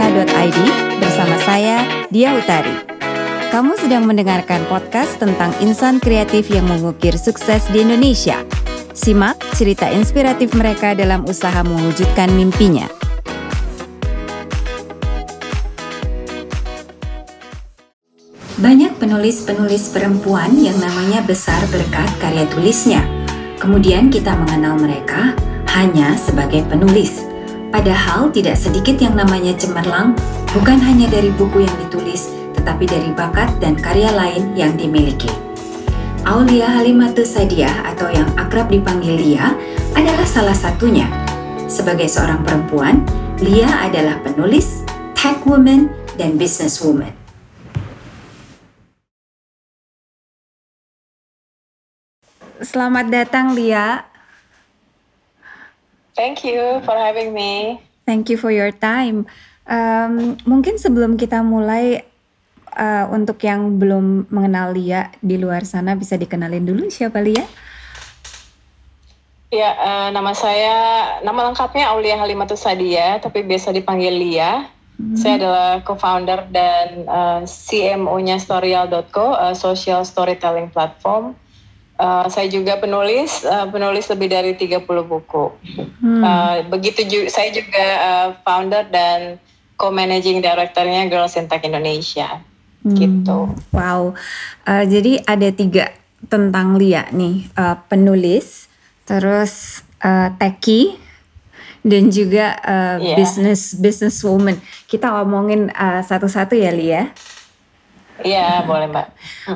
luarsana.id bersama saya, Dia Utari. Kamu sedang mendengarkan podcast tentang insan kreatif yang mengukir sukses di Indonesia. Simak cerita inspiratif mereka dalam usaha mewujudkan mimpinya. Banyak penulis-penulis perempuan yang namanya besar berkat karya tulisnya. Kemudian kita mengenal mereka hanya sebagai penulis. Padahal tidak sedikit yang namanya cemerlang bukan hanya dari buku yang ditulis, tetapi dari bakat dan karya lain yang dimiliki. Aulia Halimatus Sadiah atau yang akrab dipanggil Lia adalah salah satunya. Sebagai seorang perempuan, Lia adalah penulis, tech woman, dan business woman. Selamat datang Lia. Thank you for having me. Thank you for your time. Um, mungkin sebelum kita mulai uh, untuk yang belum mengenal Lia di luar sana bisa dikenalin dulu siapa Lia? Ya, uh, nama saya nama lengkapnya Aulia Halimatus Sadia, tapi biasa dipanggil Lia. Hmm. Saya adalah co-founder dan uh, CMO-nya Storyal.co, uh, social storytelling platform Uh, saya juga penulis, uh, penulis lebih dari 30 buku. Hmm. Uh, begitu juga, saya juga uh, founder dan co-managing directornya Girls in Tech Indonesia. Hmm. Gitu. Wow. Uh, jadi ada tiga tentang Lia nih, uh, penulis, terus uh, techie, dan juga uh, yeah. business business woman. Kita ngomongin uh, satu-satu ya Lia. Iya, boleh Mbak.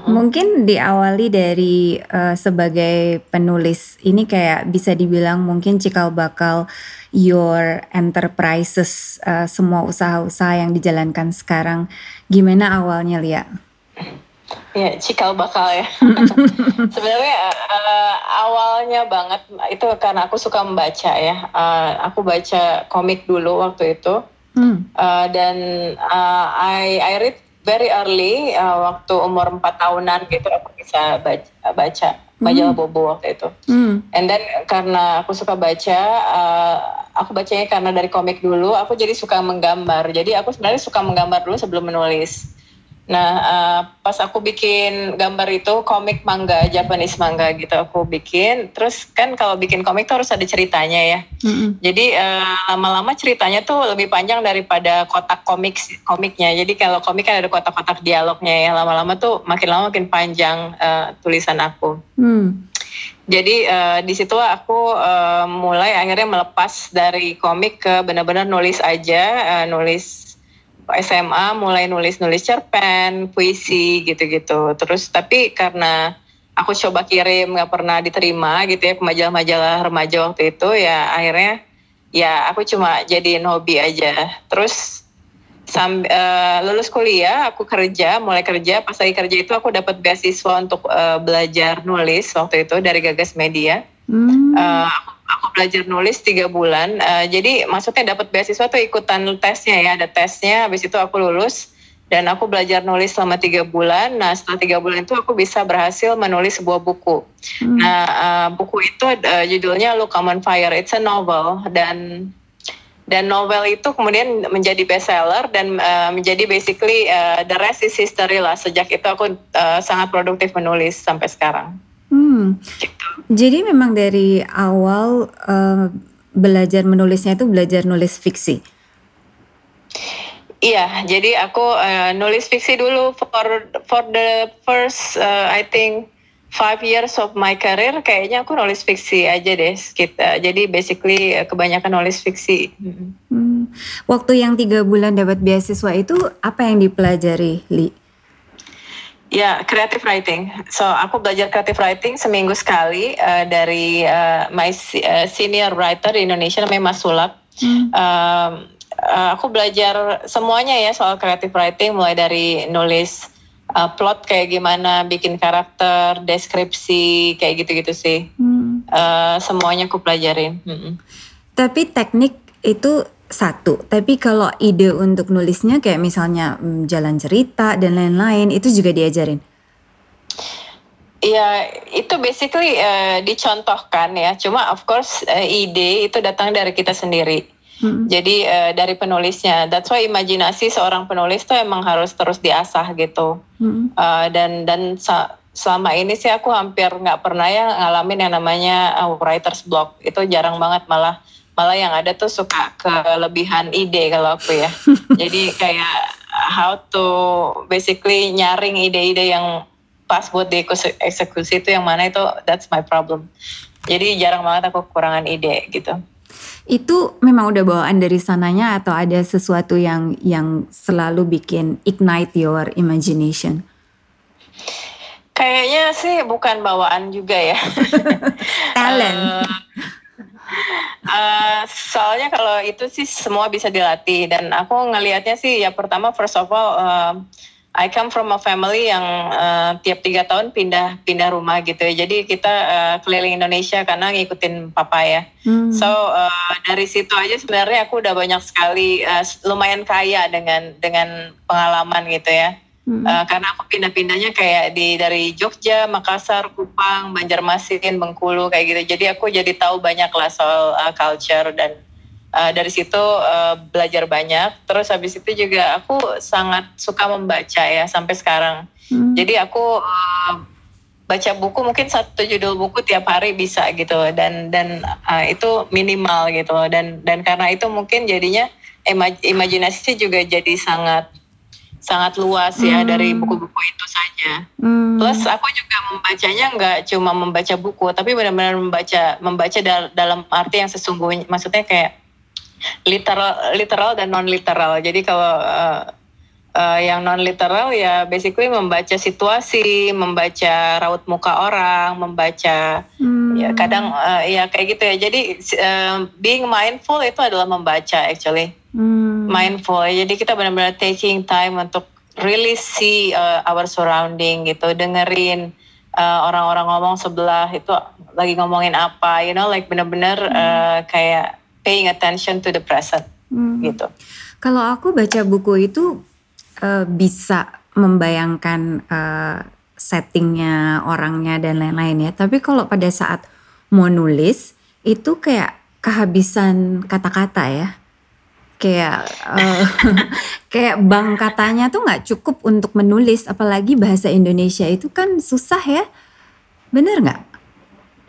Mungkin diawali dari uh, sebagai penulis ini kayak bisa dibilang mungkin cikal bakal your enterprises uh, semua usaha-usaha yang dijalankan sekarang. Gimana awalnya Lia? Ya, cikal bakal ya. Sebenarnya uh, awalnya banget itu karena aku suka membaca ya. Uh, aku baca komik dulu waktu itu. Hmm. Uh, dan uh, I I read very early uh, waktu umur empat tahunan gitu aku bisa baca, baca majalah mm. Bobo waktu itu. Mm. And then karena aku suka baca, uh, aku bacanya karena dari komik dulu, aku jadi suka menggambar. Jadi aku sebenarnya suka menggambar dulu sebelum menulis. Nah, uh, pas aku bikin gambar itu komik manga, Japanese manga gitu aku bikin. Terus kan kalau bikin komik tuh harus ada ceritanya ya. Mm-hmm. Jadi uh, lama-lama ceritanya tuh lebih panjang daripada kotak komik komiknya. Jadi kalau komik kan ada kotak-kotak dialognya ya. Lama-lama tuh makin lama makin panjang uh, tulisan aku. Mm. Jadi uh, di situ aku uh, mulai akhirnya melepas dari komik ke benar-benar nulis aja, uh, nulis SMA mulai nulis-nulis cerpen, puisi gitu-gitu. Terus tapi karena aku coba kirim nggak pernah diterima gitu ya majalah-majalah remaja waktu itu ya akhirnya ya aku cuma jadiin hobi aja. Terus sambil uh, eh, lulus kuliah aku kerja, mulai kerja pas lagi kerja itu aku dapat beasiswa untuk uh, belajar nulis waktu itu dari Gagas Media. Hmm. Uh, aku aku belajar nulis tiga bulan. Uh, jadi maksudnya dapat beasiswa tuh ikutan tesnya ya, ada tesnya. Habis itu aku lulus dan aku belajar nulis selama tiga bulan. Nah setelah tiga bulan itu aku bisa berhasil menulis sebuah buku. Hmm. Nah uh, buku itu uh, judulnya Look on Fire. It's a novel dan dan novel itu kemudian menjadi bestseller dan uh, menjadi basically uh, the rest is history lah. Sejak itu aku uh, sangat produktif menulis sampai sekarang. Hmm. Jadi memang dari awal uh, belajar menulisnya itu belajar nulis fiksi. Iya, jadi aku uh, nulis fiksi dulu for for the first uh, I think five years of my career kayaknya aku nulis fiksi aja deh kita. Jadi basically kebanyakan nulis fiksi. Hmm. Waktu yang tiga bulan dapat beasiswa itu apa yang dipelajari, Li? Ya, creative writing. So aku belajar creative writing seminggu sekali uh, dari uh, my uh, senior writer di Indonesia namanya Mas Sulap. Hmm. Uh, uh, aku belajar semuanya ya soal creative writing, mulai dari nulis uh, plot kayak gimana, bikin karakter, deskripsi kayak gitu-gitu sih. Hmm. Uh, semuanya aku pelajarin. Hmm. Tapi teknik itu satu, tapi kalau ide untuk nulisnya kayak misalnya mm, jalan cerita dan lain-lain itu juga diajarin. Ya itu basically uh, dicontohkan ya. Cuma of course uh, ide itu datang dari kita sendiri. Hmm. Jadi uh, dari penulisnya. That's why imajinasi seorang penulis tuh emang harus terus diasah gitu. Hmm. Uh, dan dan selama ini sih aku hampir nggak pernah ya ngalamin yang namanya uh, writer's block. Itu jarang banget malah malah yang ada tuh suka kelebihan ide kalau aku ya. Jadi kayak how to basically nyaring ide-ide yang pas buat dieksekusi itu yang mana itu that's my problem. Jadi jarang banget aku kekurangan ide gitu. Itu memang udah bawaan dari sananya atau ada sesuatu yang yang selalu bikin ignite your imagination? Kayaknya sih bukan bawaan juga ya. Talent. uh, uh, soalnya kalau itu sih semua bisa dilatih dan aku ngelihatnya sih ya pertama first of all uh, I come from a family yang uh, tiap tiga tahun pindah pindah rumah gitu ya. Jadi kita uh, keliling Indonesia karena ngikutin papa ya. Hmm. So uh, dari situ aja sebenarnya aku udah banyak sekali uh, lumayan kaya dengan dengan pengalaman gitu ya. Hmm. Uh, karena aku pindah-pindahnya kayak di dari Jogja, Makassar, Kupang, Banjarmasin, Bengkulu kayak gitu. Jadi aku jadi tahu banyak lah soal uh, culture dan uh, dari situ uh, belajar banyak terus habis itu juga aku sangat suka membaca ya sampai sekarang hmm. jadi aku uh, baca buku mungkin satu judul buku tiap hari bisa gitu dan dan uh, itu minimal gitu dan dan karena itu mungkin jadinya imaj imajinasi juga jadi sangat sangat luas ya hmm. dari buku-buku itu saja. Hmm. Plus aku juga membacanya nggak cuma membaca buku, tapi benar-benar membaca membaca dal dalam arti yang sesungguhnya. Maksudnya kayak literal literal dan non literal jadi kalau uh, uh, yang non literal ya basically membaca situasi membaca raut muka orang membaca hmm. ya kadang uh, ya kayak gitu ya jadi uh, being mindful itu adalah membaca actually hmm. mindful jadi kita benar-benar taking time untuk really see uh, our surrounding gitu dengerin orang-orang uh, ngomong sebelah itu lagi ngomongin apa you know like benar-benar hmm. uh, kayak paying attention to the present hmm. gitu. Kalau aku baca buku itu uh, bisa membayangkan uh, settingnya, orangnya dan lain-lain ya. Tapi kalau pada saat mau nulis itu kayak kehabisan kata-kata ya. Kayak uh, kayak bank katanya tuh nggak cukup untuk menulis, apalagi bahasa Indonesia itu kan susah ya. Bener nggak?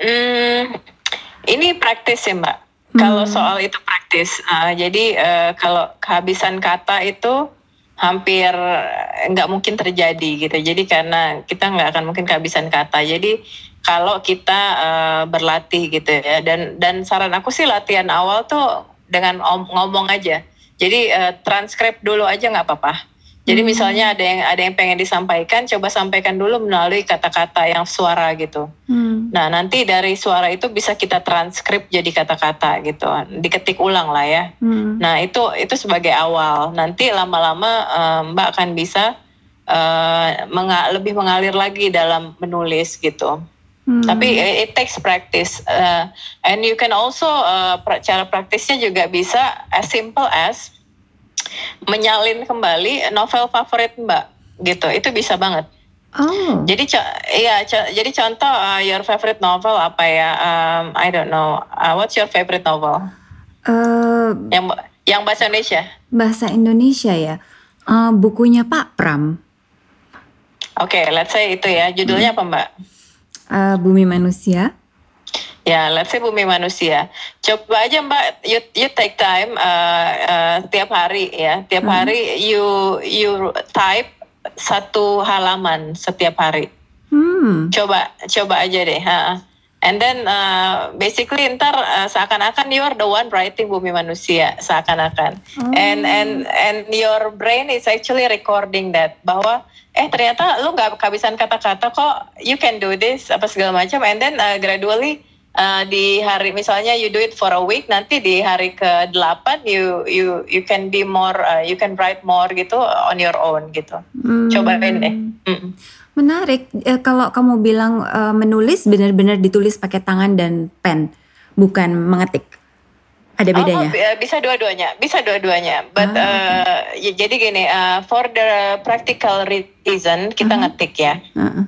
Hmm, ini praktis ya mbak. Kalau hmm. soal itu praktis, uh, jadi uh, kalau kehabisan kata itu hampir nggak mungkin terjadi gitu. Jadi karena kita nggak akan mungkin kehabisan kata. Jadi kalau kita uh, berlatih gitu ya, dan dan saran aku sih latihan awal tuh dengan ngomong aja. Jadi uh, transkrip dulu aja nggak apa-apa. Jadi hmm. misalnya ada yang ada yang pengen disampaikan, coba sampaikan dulu melalui kata-kata yang suara gitu. Hmm. Nah nanti dari suara itu bisa kita transkrip jadi kata-kata gitu, diketik ulang lah ya. Hmm. Nah itu itu sebagai awal. Nanti lama-lama um, Mbak akan bisa uh, menga lebih mengalir lagi dalam menulis gitu. Hmm. Tapi it, takes practice, uh, and you can also uh, cara praktisnya juga bisa as simple as menyalin kembali novel favorit Mbak gitu. Itu bisa banget. Oh. Jadi iya jadi contoh uh, your favorite novel apa ya? Um, I don't know. Uh, what's your favorite novel? Uh, yang yang bahasa Indonesia. Bahasa Indonesia ya. Uh, bukunya Pak Pram. Oke, okay, let's say itu ya. Judulnya hmm. apa, Mbak? Uh, Bumi Manusia. Ya, let's say bumi manusia. Coba aja Mbak, you, you take time uh, uh, tiap hari ya, tiap hmm. hari you you type satu halaman setiap hari. Hmm. Coba coba aja deh. Ha. And then uh, basically ntar uh, seakan-akan you are the one writing bumi manusia seakan-akan. Oh. And and and your brain is actually recording that bahwa eh ternyata lu nggak kehabisan kata-kata kok you can do this apa segala macam and then uh, gradually uh, di hari misalnya you do it for a week nanti di hari ke delapan you you you can be more uh, you can write more gitu on your own gitu hmm. cobain deh hmm. Menarik eh, kalau kamu bilang uh, menulis benar-benar ditulis pakai tangan dan pen bukan mengetik ada oh, bedanya? Oh, bisa dua-duanya, bisa dua-duanya. But ah, uh, ya, jadi gini, uh, for the practical reason kita uh -huh. ngetik ya. Uh -huh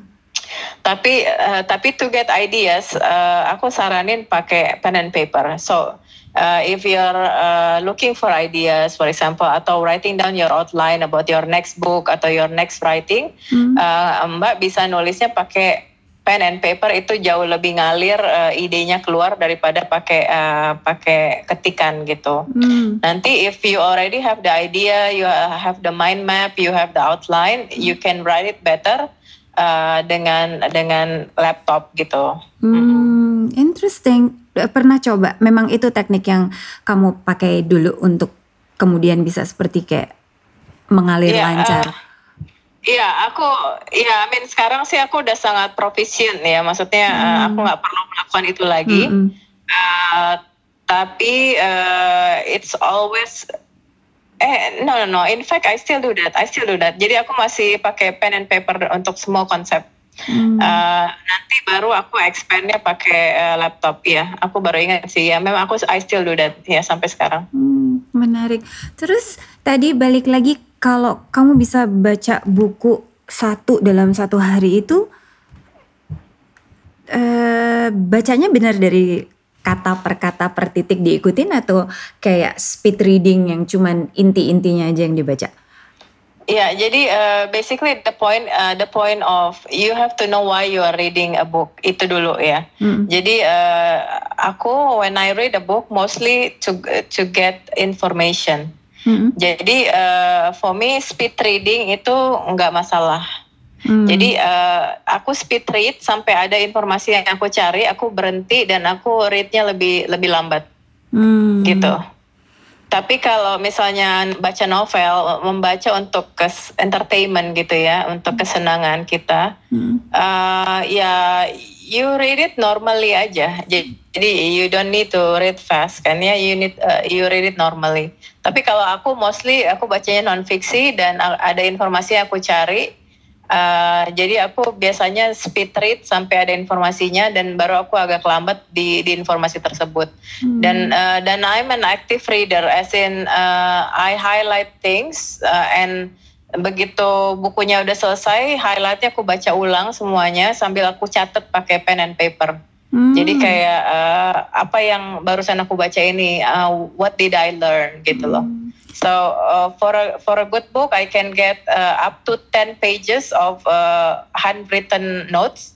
tapi uh, tapi to get ideas uh, aku saranin pakai pen and paper so uh, if you're uh, looking for ideas, for example, atau writing down your outline about your next book atau your next writing, hmm. uh, Mbak bisa nulisnya pakai pen and paper itu jauh lebih ngalir uh, idenya keluar daripada pakai uh, pakai ketikan gitu. Hmm. Nanti if you already have the idea, you have the mind map, you have the outline, you can write it better uh, dengan dengan laptop gitu. Hmm, interesting. Pernah coba? Memang itu teknik yang kamu pakai dulu untuk kemudian bisa seperti kayak mengalir yeah, lancar. Uh, Iya, aku ya, I mean sekarang sih aku udah sangat proficient ya, maksudnya hmm. uh, aku nggak perlu melakukan itu lagi. Hmm. Uh, tapi uh, it's always eh no no no, in fact I still do that, I still do that. Jadi aku masih pakai pen and paper untuk semua konsep. Hmm. Uh, nanti baru aku expandnya pakai uh, laptop ya. Aku baru ingat sih ya. Memang aku I still do that ya sampai sekarang. Hmm, menarik. Terus tadi balik lagi kalau kamu bisa baca buku satu dalam satu hari itu eh, bacanya benar dari kata per kata per titik diikutin atau kayak speed reading yang cuman inti-intinya aja yang dibaca? Ya, yeah, jadi uh, basically the point uh, the point of you have to know why you are reading a book itu dulu ya. Hmm. Jadi uh, aku when I read a book mostly to to get information. Mm-hmm. Jadi uh, for me speed reading itu nggak masalah. Mm. Jadi uh, aku speed read sampai ada informasi yang aku cari, aku berhenti dan aku readnya lebih lebih lambat, mm. gitu. Tapi kalau misalnya baca novel, membaca untuk kes entertainment gitu ya, untuk kesenangan kita, mm. uh, ya you read it normally aja. Jadi you don't need to read fast kan ya, you need uh, you read it normally. Tapi kalau aku mostly aku bacanya non fiksi dan ada informasi yang aku cari. Uh, jadi aku biasanya speed read sampai ada informasinya dan baru aku agak lambat di di informasi tersebut. Hmm. Dan uh, dan I'm an active reader as in uh, I highlight things uh, and begitu bukunya udah selesai, highlightnya aku baca ulang semuanya sambil aku catat pakai pen and paper. Hmm. Jadi kayak uh, apa yang barusan aku baca ini, uh, what did I learn gitu loh. Hmm. So uh, for a for a good book, I can get uh, up to 10 pages of uh, handwritten notes.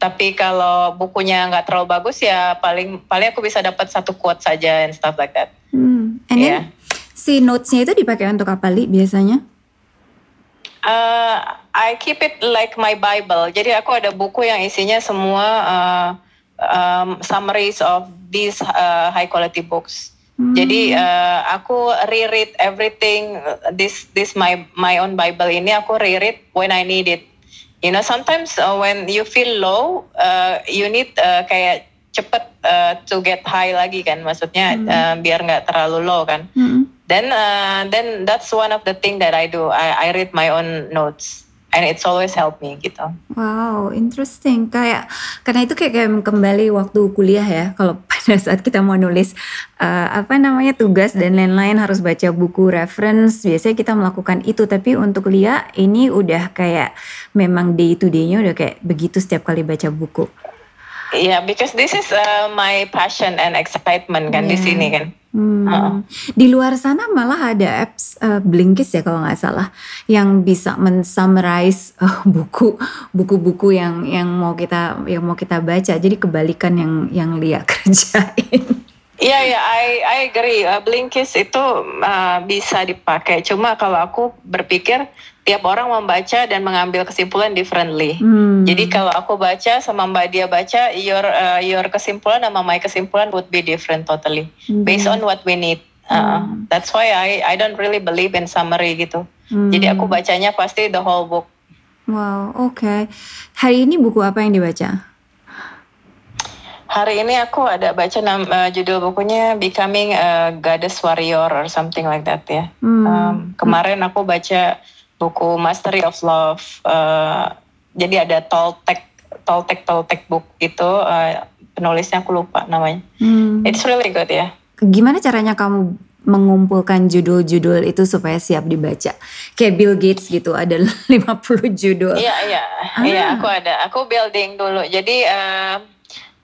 Tapi kalau bukunya nggak terlalu bagus ya paling paling aku bisa dapat satu quote saja and stuff like that. Hmm. And yeah. then si notesnya itu dipakai untuk apa li biasanya? Uh, I keep it like my Bible. Jadi aku ada buku yang isinya semua uh, um, summaries of these uh, high quality books. Hmm. Jadi uh, aku reread everything this this my my own Bible ini aku reread when I need it. You know sometimes uh, when you feel low, uh, you need uh, kayak cepet uh, to get high lagi kan, maksudnya hmm. uh, biar nggak terlalu low kan. Hmm then uh, then that's one of the thing that I do. I, I read my own notes and it's always help me gitu. Wow, interesting. Kayak karena itu kayak, kayak kembali waktu kuliah ya. Kalau pada saat kita mau nulis uh, apa namanya tugas dan lain-lain harus baca buku reference. Biasanya kita melakukan itu. Tapi untuk Lia ini udah kayak memang day to day-nya udah kayak begitu setiap kali baca buku. Yeah, because this is uh, my passion and excitement kan yeah. di sini kan. Hmm. Uh. Di luar sana malah ada apps uh, Blinkist ya kalau nggak salah yang bisa men-summarize uh, buku buku-buku yang yang mau kita yang mau kita baca. Jadi kebalikan yang yang Lia kerjain. Iya ya, I I agree. Uh, Blinkist itu uh, bisa dipakai. Cuma kalau aku berpikir tiap orang membaca dan mengambil kesimpulan differently. Hmm. Jadi kalau aku baca sama Mbak dia baca, your uh, your kesimpulan sama my kesimpulan would be different totally hmm. based on what we need. Uh, hmm. That's why I I don't really believe in summary gitu. Hmm. Jadi aku bacanya pasti the whole book. Wow, oke. Okay. Hari ini buku apa yang dibaca? Hari ini aku ada baca nama uh, judul bukunya Becoming a Goddess Warrior or something like that ya. Hmm. Um, kemarin aku baca buku Mastery of Love. Uh, jadi ada Toltec Toltec Toltec book itu uh, penulisnya aku lupa namanya. Hmm. It's really good ya. Gimana caranya kamu mengumpulkan judul-judul itu supaya siap dibaca. Kayak Bill Gates gitu, ada 50 judul. Iya, iya. Ah. Iya, aku ada. Aku building dulu. Jadi uh,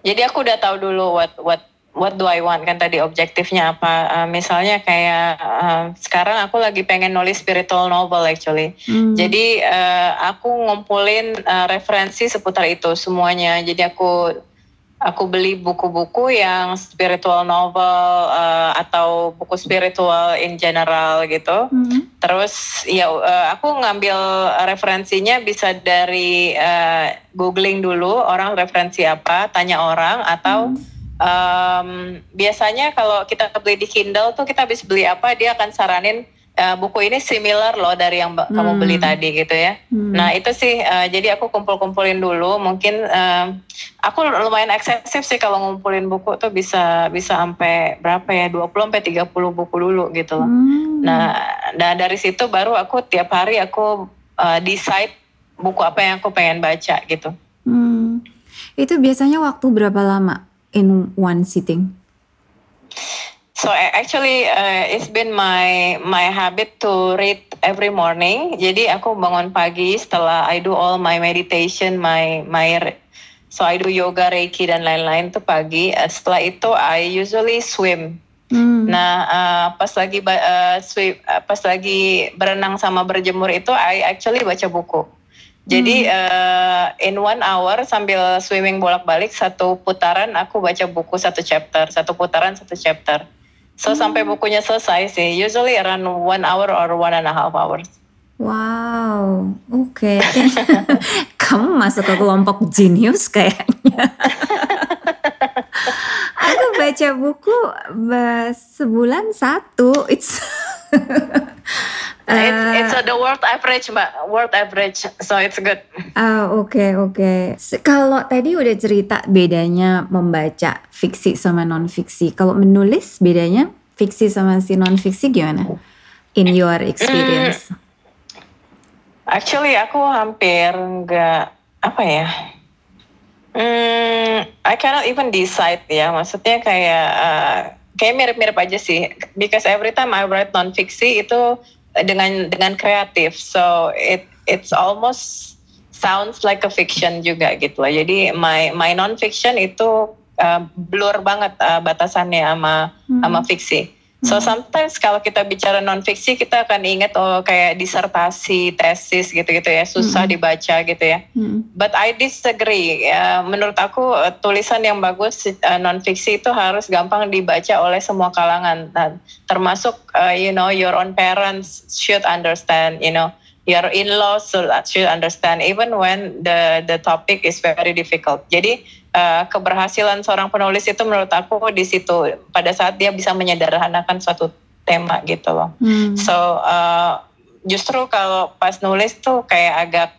jadi aku udah tahu dulu what what what do I want kan tadi objektifnya apa. Uh, misalnya kayak uh, sekarang aku lagi pengen nulis spiritual novel actually. Hmm. jadi uh, aku ngumpulin uh, referensi seputar itu semuanya. Jadi aku aku beli buku-buku yang spiritual novel uh, atau buku spiritual in general gitu. Hmm. terus ya uh, aku ngambil referensinya bisa dari uh, googling dulu orang referensi apa tanya orang atau hmm um, biasanya kalau kita beli di Kindle tuh kita habis beli apa dia akan saranin uh, buku ini similar loh dari yang hmm. kamu beli tadi gitu ya. Hmm. Nah itu sih uh, jadi aku kumpul-kumpulin dulu. Mungkin uh, aku lumayan eksesif sih kalau ngumpulin buku tuh bisa bisa sampai berapa ya 20 sampai 30 buku dulu gitu loh. Hmm. Nah, nah dari situ baru aku tiap hari aku uh, decide buku apa yang aku pengen baca gitu. Hmm. Itu biasanya waktu berapa lama? In one sitting? So actually uh, it's been my my habit to read every morning. Jadi aku bangun pagi setelah I do all my meditation, my my so I do yoga, reiki dan lain-lain tuh pagi. Uh, setelah itu I usually swim. Hmm. Nah uh, pas lagi uh, swim, uh, pas lagi berenang sama berjemur itu I actually baca buku. Jadi hmm. uh, in one hour sambil swimming bolak-balik satu putaran aku baca buku satu chapter, satu putaran satu chapter. So hmm. sampai bukunya selesai sih, usually around one hour or one and a half hours. Wow, oke. Okay. Kamu masuk ke kelompok genius kayaknya. aku baca buku sebulan satu. It's it's, it's the world average mbak, world average, so it's good. Ah uh, oke okay, oke. Okay. Kalau tadi udah cerita bedanya membaca fiksi sama non fiksi, kalau menulis bedanya fiksi sama si non fiksi gimana? In your experience? Mm, actually aku hampir nggak apa ya. Hmm, I cannot even decide ya. Maksudnya kayak uh, kayak mirip-mirip aja sih. Because every time I write non fiksi itu dengan dengan kreatif so it it's almost sounds like a fiction juga gitu lah jadi my my non fiction itu uh, blur banget uh, batasannya sama hmm. sama fiksi So hmm. sometimes kalau kita bicara non fiksi kita akan ingat oh kayak disertasi, tesis gitu-gitu ya susah hmm. dibaca gitu ya. Hmm. But I disagree. Ya, menurut aku uh, tulisan yang bagus uh, non fiksi itu harus gampang dibaca oleh semua kalangan. Termasuk uh, you know your own parents should understand. You know your in-laws should understand even when the the topic is very difficult. Jadi uh, keberhasilan seorang penulis itu menurut aku di situ pada saat dia bisa menyederhanakan suatu tema gitu loh. Hmm. So uh, justru kalau pas nulis tuh kayak agak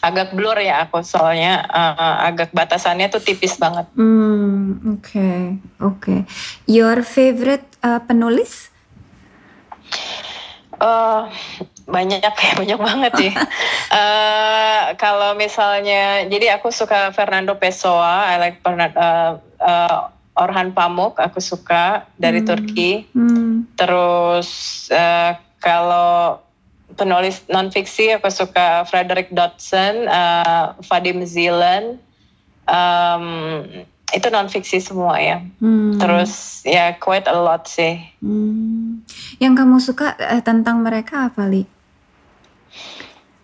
agak blur ya aku soalnya uh, agak batasannya tuh tipis banget. Hmm, oke, okay, oke. Okay. Your favorite uh, penulis? Uh, banyak ya banyak banget sih. uh, kalau misalnya, jadi aku suka Fernando Pessoa, I like uh, uh, Orhan Pamuk, aku suka dari hmm. Turki. Hmm. Terus uh, kalau penulis non fiksi aku suka Frederick Dodson, uh, Vadim Zilan. Um, itu non fiksi semua ya. Hmm. Terus ya quite a lot sih. Hmm. Yang kamu suka uh, tentang mereka apa li?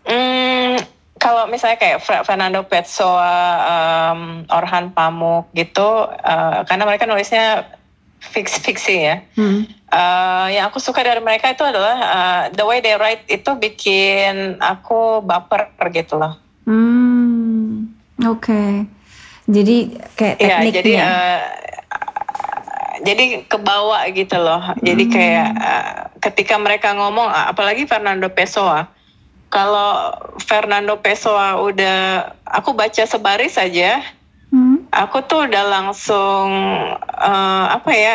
Hmm, kalau misalnya kayak Fernando Pessoa, um, Orhan Pamuk gitu, uh, karena mereka nulisnya fiksi-fiksi ya. Hmm. Uh, yang aku suka dari mereka itu adalah uh, the way they write itu bikin aku baper gitu loh. Hmm, oke. Okay. Jadi kayak iya, tekniknya. Ya, jadi uh, jadi kebawa gitu loh. Jadi hmm. kayak uh, ketika mereka ngomong, apalagi Fernando Pessoa kalau Fernando Pessoa udah aku baca sebaris saja, hmm. aku tuh udah langsung uh, apa ya?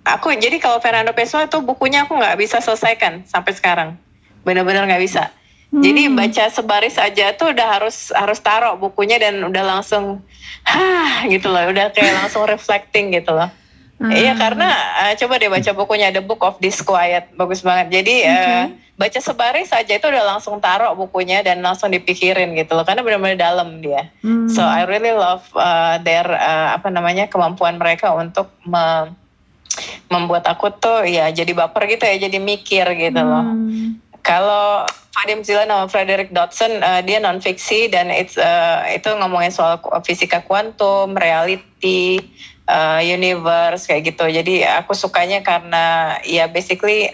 Aku jadi kalau Fernando Pessoa tuh bukunya aku nggak bisa selesaikan sampai sekarang, benar-benar nggak bisa. Hmm. Jadi baca sebaris aja tuh udah harus harus taruh bukunya dan udah langsung, hah gitu loh, udah kayak langsung reflecting gitu loh. Iya hmm. karena uh, coba deh baca bukunya The Book of Disquiet bagus banget. Jadi okay. uh, baca sebaris saja itu udah langsung taruh bukunya dan langsung dipikirin gitu loh karena benar-benar dalam dia. Hmm. So I really love uh, their uh, apa namanya kemampuan mereka untuk me membuat aku tuh ya jadi baper gitu ya jadi mikir gitu loh. Hmm. Kalau Vadim Zilan sama Frederick Dodson uh, dia non fiksi dan it's uh, itu ngomongin soal fisika kuantum, reality, uh, universe kayak gitu. Jadi aku sukanya karena ya basically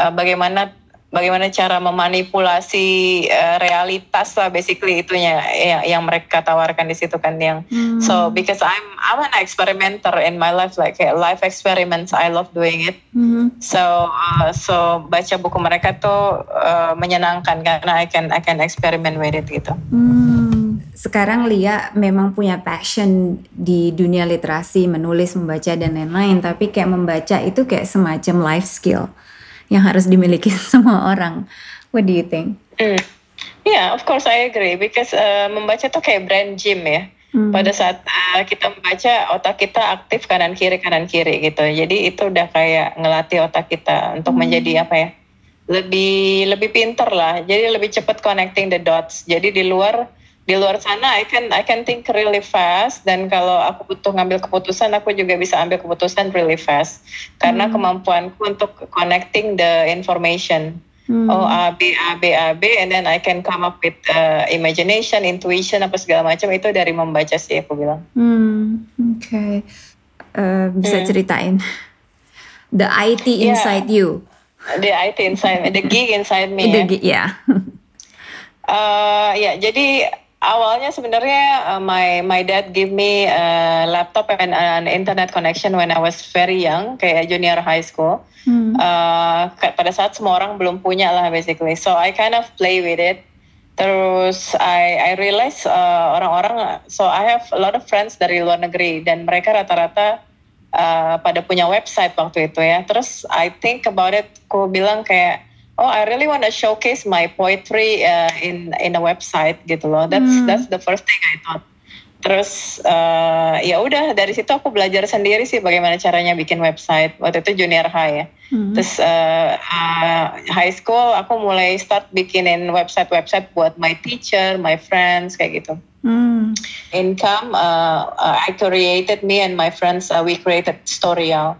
uh, bagaimana bagaimana cara memanipulasi uh, realitas lah basically itunya yang, yang mereka tawarkan di situ kan yang hmm. so because I'm I'm an experimenter in my life like life experiments I love doing it hmm. so uh, so baca buku mereka tuh uh, menyenangkan karena I can I can experiment with it gitu. Hmm. Sekarang Lia memang punya passion di dunia literasi, menulis, membaca dan lain-lain, tapi kayak membaca itu kayak semacam life skill yang harus dimiliki semua orang. What do you think? Mm. Yeah, of course I agree because uh, membaca tuh kayak brand gym ya. Hmm. Pada saat uh, kita membaca, otak kita aktif kanan kiri kanan kiri gitu. Jadi itu udah kayak ngelatih otak kita untuk hmm. menjadi apa ya? Lebih lebih pinter lah. Jadi lebih cepat connecting the dots. Jadi di luar di luar sana I can I can think really fast dan kalau aku butuh ngambil keputusan aku juga bisa ambil keputusan really fast karena hmm. kemampuanku untuk connecting the information hmm. oh A B A B A B and then I can come up with uh, imagination intuition apa segala macam itu dari membaca sih aku bilang hmm. oke okay. uh, bisa hmm. ceritain the IT inside yeah. you the IT inside the geek inside me the ya. yeah uh, ya jadi awalnya sebenarnya uh, my my dad give me a laptop and an internet connection when I was very young kayak junior high school. Hmm. uh, pada saat semua orang belum punya lah basically. So I kind of play with it. Terus I I realize uh, orang-orang so I have a lot of friends dari luar negeri dan mereka rata-rata uh, pada punya website waktu itu ya. Terus I think about it aku bilang kayak oh I really want to showcase my poetry uh, in in a website gitu loh. That's hmm. that's the first thing I thought. Terus uh, ya udah dari situ aku belajar sendiri sih bagaimana caranya bikin website. Waktu itu junior high ya. Hmm. Terus uh, uh, high school aku mulai start bikinin website-website buat my teacher, my friends kayak gitu. Hmm. Income uh, uh, I created me and my friends uh, we created Storyal.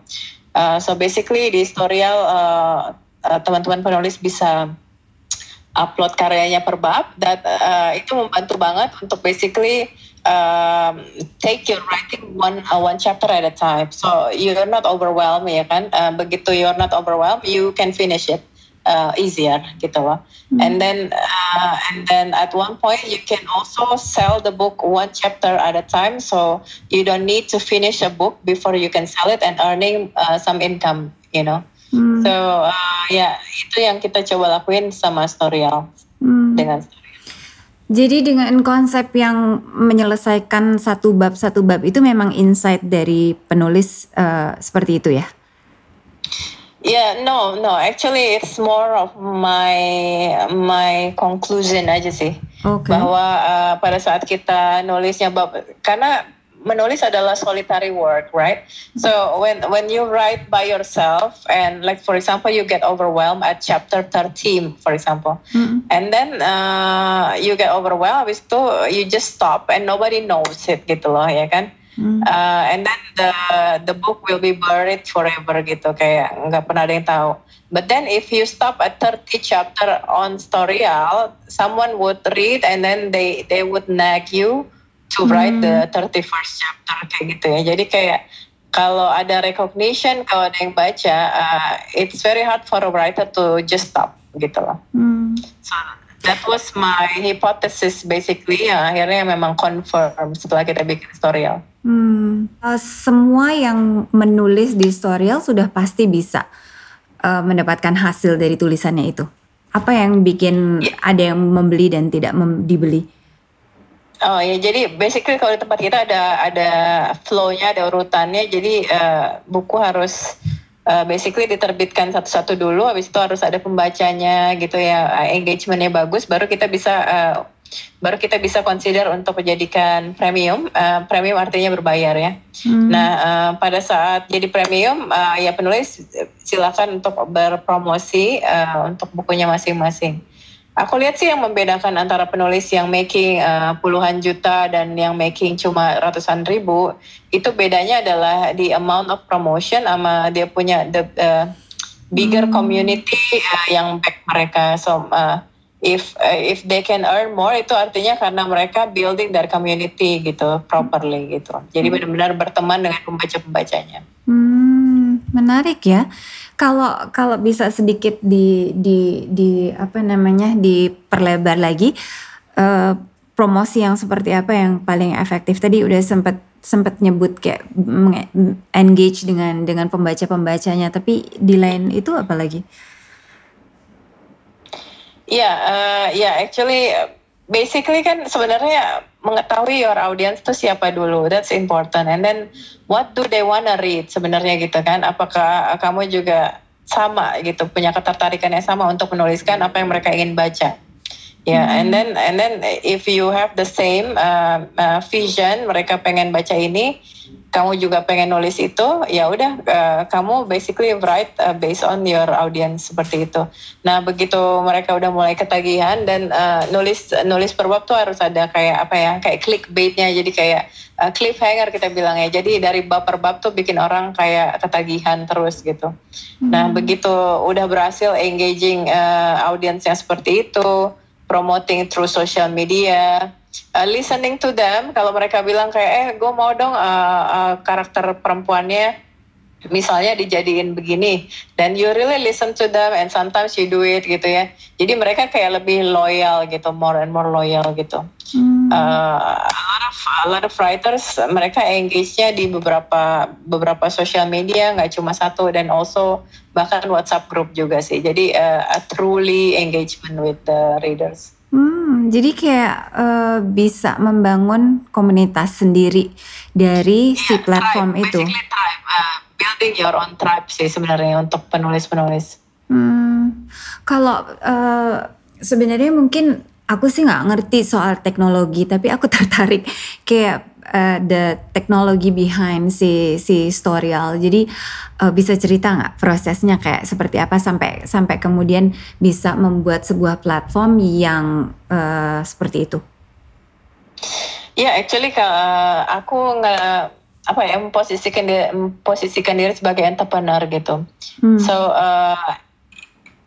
Uh, so basically di Storyal uh, eh, teman-teman penulis bisa upload karyanya per bab dan uh, itu membantu banget untuk basically um, take your writing one uh, one chapter at a time. So you're not overwhelmed ya kan? Uh, begitu you're not overwhelmed you can finish it uh, easier gitu loh. Hmm. and then uh, and then at one point you can also sell the book one chapter at a time so you don't need to finish a book before you can sell it and earning uh, some income you know Hmm. So uh, ya itu yang kita coba lakuin sama Storyal hmm. dengan. Jadi dengan konsep yang menyelesaikan satu bab satu bab itu memang insight dari penulis uh, seperti itu ya? Yeah, no, no. Actually, it's more of my my conclusion aja sih. Okay. Bahwa uh, pada saat kita nulisnya bab karena menulis adalah solitary work, right? So when when you write by yourself and like for example you get overwhelmed at chapter 13 for example. Mm-hmm. And then uh, you get overwhelmed habis itu you just stop and nobody knows it gitu loh ya kan? Mm-hmm. Uh, and then the the book will be buried forever gitu kayak nggak pernah ada yang tahu. But then if you stop at 30 chapter on Storyal, someone would read and then they they would nag you to write the 31st hmm. chapter kayak gitu ya. Jadi kayak kalau ada recognition, kalau ada yang baca, uh, it's very hard for a writer to just stop gitu loh. Hmm. So that was my hypothesis basically. Ya, akhirnya memang confirm setelah kita bikin storyal. Hmm. Uh, semua yang menulis di storyal sudah pasti bisa uh, mendapatkan hasil dari tulisannya itu. Apa yang bikin yeah. ada yang membeli dan tidak dibeli? Oh ya, jadi basically kalau di tempat kita ada ada flow-nya, ada urutannya. Jadi uh, buku harus uh, basically diterbitkan satu-satu dulu. Habis itu harus ada pembacanya gitu ya, engagementnya bagus. Baru kita bisa uh, baru kita bisa consider untuk menjadikan premium. Uh, premium artinya berbayar ya. Hmm. Nah, uh, pada saat jadi premium, uh, ya penulis silakan untuk berpromosi uh, untuk bukunya masing-masing. Aku lihat sih yang membedakan antara penulis yang making uh, puluhan juta dan yang making cuma ratusan ribu, itu bedanya adalah di amount of promotion sama dia punya the uh, bigger hmm. community uh, yang back mereka. So uh, if uh, if they can earn more itu artinya karena mereka building dari community gitu properly gitu. Jadi hmm. benar-benar berteman dengan pembaca-pembacanya. Hmm, menarik ya. Kalau kalau bisa sedikit di di di apa namanya diperlebar lagi uh, promosi yang seperti apa yang paling efektif tadi udah sempat sempat nyebut kayak engage dengan dengan pembaca pembacanya tapi di lain itu apa lagi? Ya, yeah, uh, ya yeah, actually basically kan sebenarnya mengetahui your audience itu siapa dulu, that's important. And then what do they wanna read sebenarnya gitu kan? Apakah kamu juga sama gitu punya ketertarikan yang sama untuk menuliskan apa yang mereka ingin baca? Ya, yeah, hmm. and then and then if you have the same uh, uh, vision, mereka pengen baca ini, kamu juga pengen nulis itu, ya udah uh, kamu basically write uh, based on your audience seperti itu. Nah, begitu mereka udah mulai ketagihan dan uh, nulis nulis per bab tuh harus ada kayak apa ya, kayak clickbaitnya, jadi kayak uh, cliffhanger kita bilang ya. Jadi dari bab per bab tuh bikin orang kayak ketagihan terus gitu. Hmm. Nah, begitu udah berhasil engaging uh, audiensnya seperti itu promoting through social media, uh, listening to them. Kalau mereka bilang kayak, eh, gue mau dong uh, uh, karakter perempuannya misalnya dijadiin begini, dan you really listen to them and sometimes you do it gitu ya. Jadi mereka kayak lebih loyal gitu, more and more loyal gitu. Hmm. Uh, a lot of a lot of writers mereka engage-nya di beberapa beberapa social media, nggak cuma satu dan also bahkan WhatsApp group juga sih. Jadi uh, a truly engagement with the readers. Hmm, jadi kayak uh, bisa membangun komunitas sendiri dari yeah, si platform tribe, itu. Tribe, uh, building your own tribe sih sebenarnya untuk penulis-penulis. Hmm, kalau uh, sebenarnya mungkin aku sih nggak ngerti soal teknologi, tapi aku tertarik kayak uh, the technology behind si si storyal. Jadi uh, bisa cerita nggak prosesnya kayak seperti apa sampai sampai kemudian bisa membuat sebuah platform yang uh, seperti itu? Ya, yeah, actually uh, aku nggak apa ya memposisikan diri, memposisikan diri sebagai entrepreneur gitu. Hmm. So uh,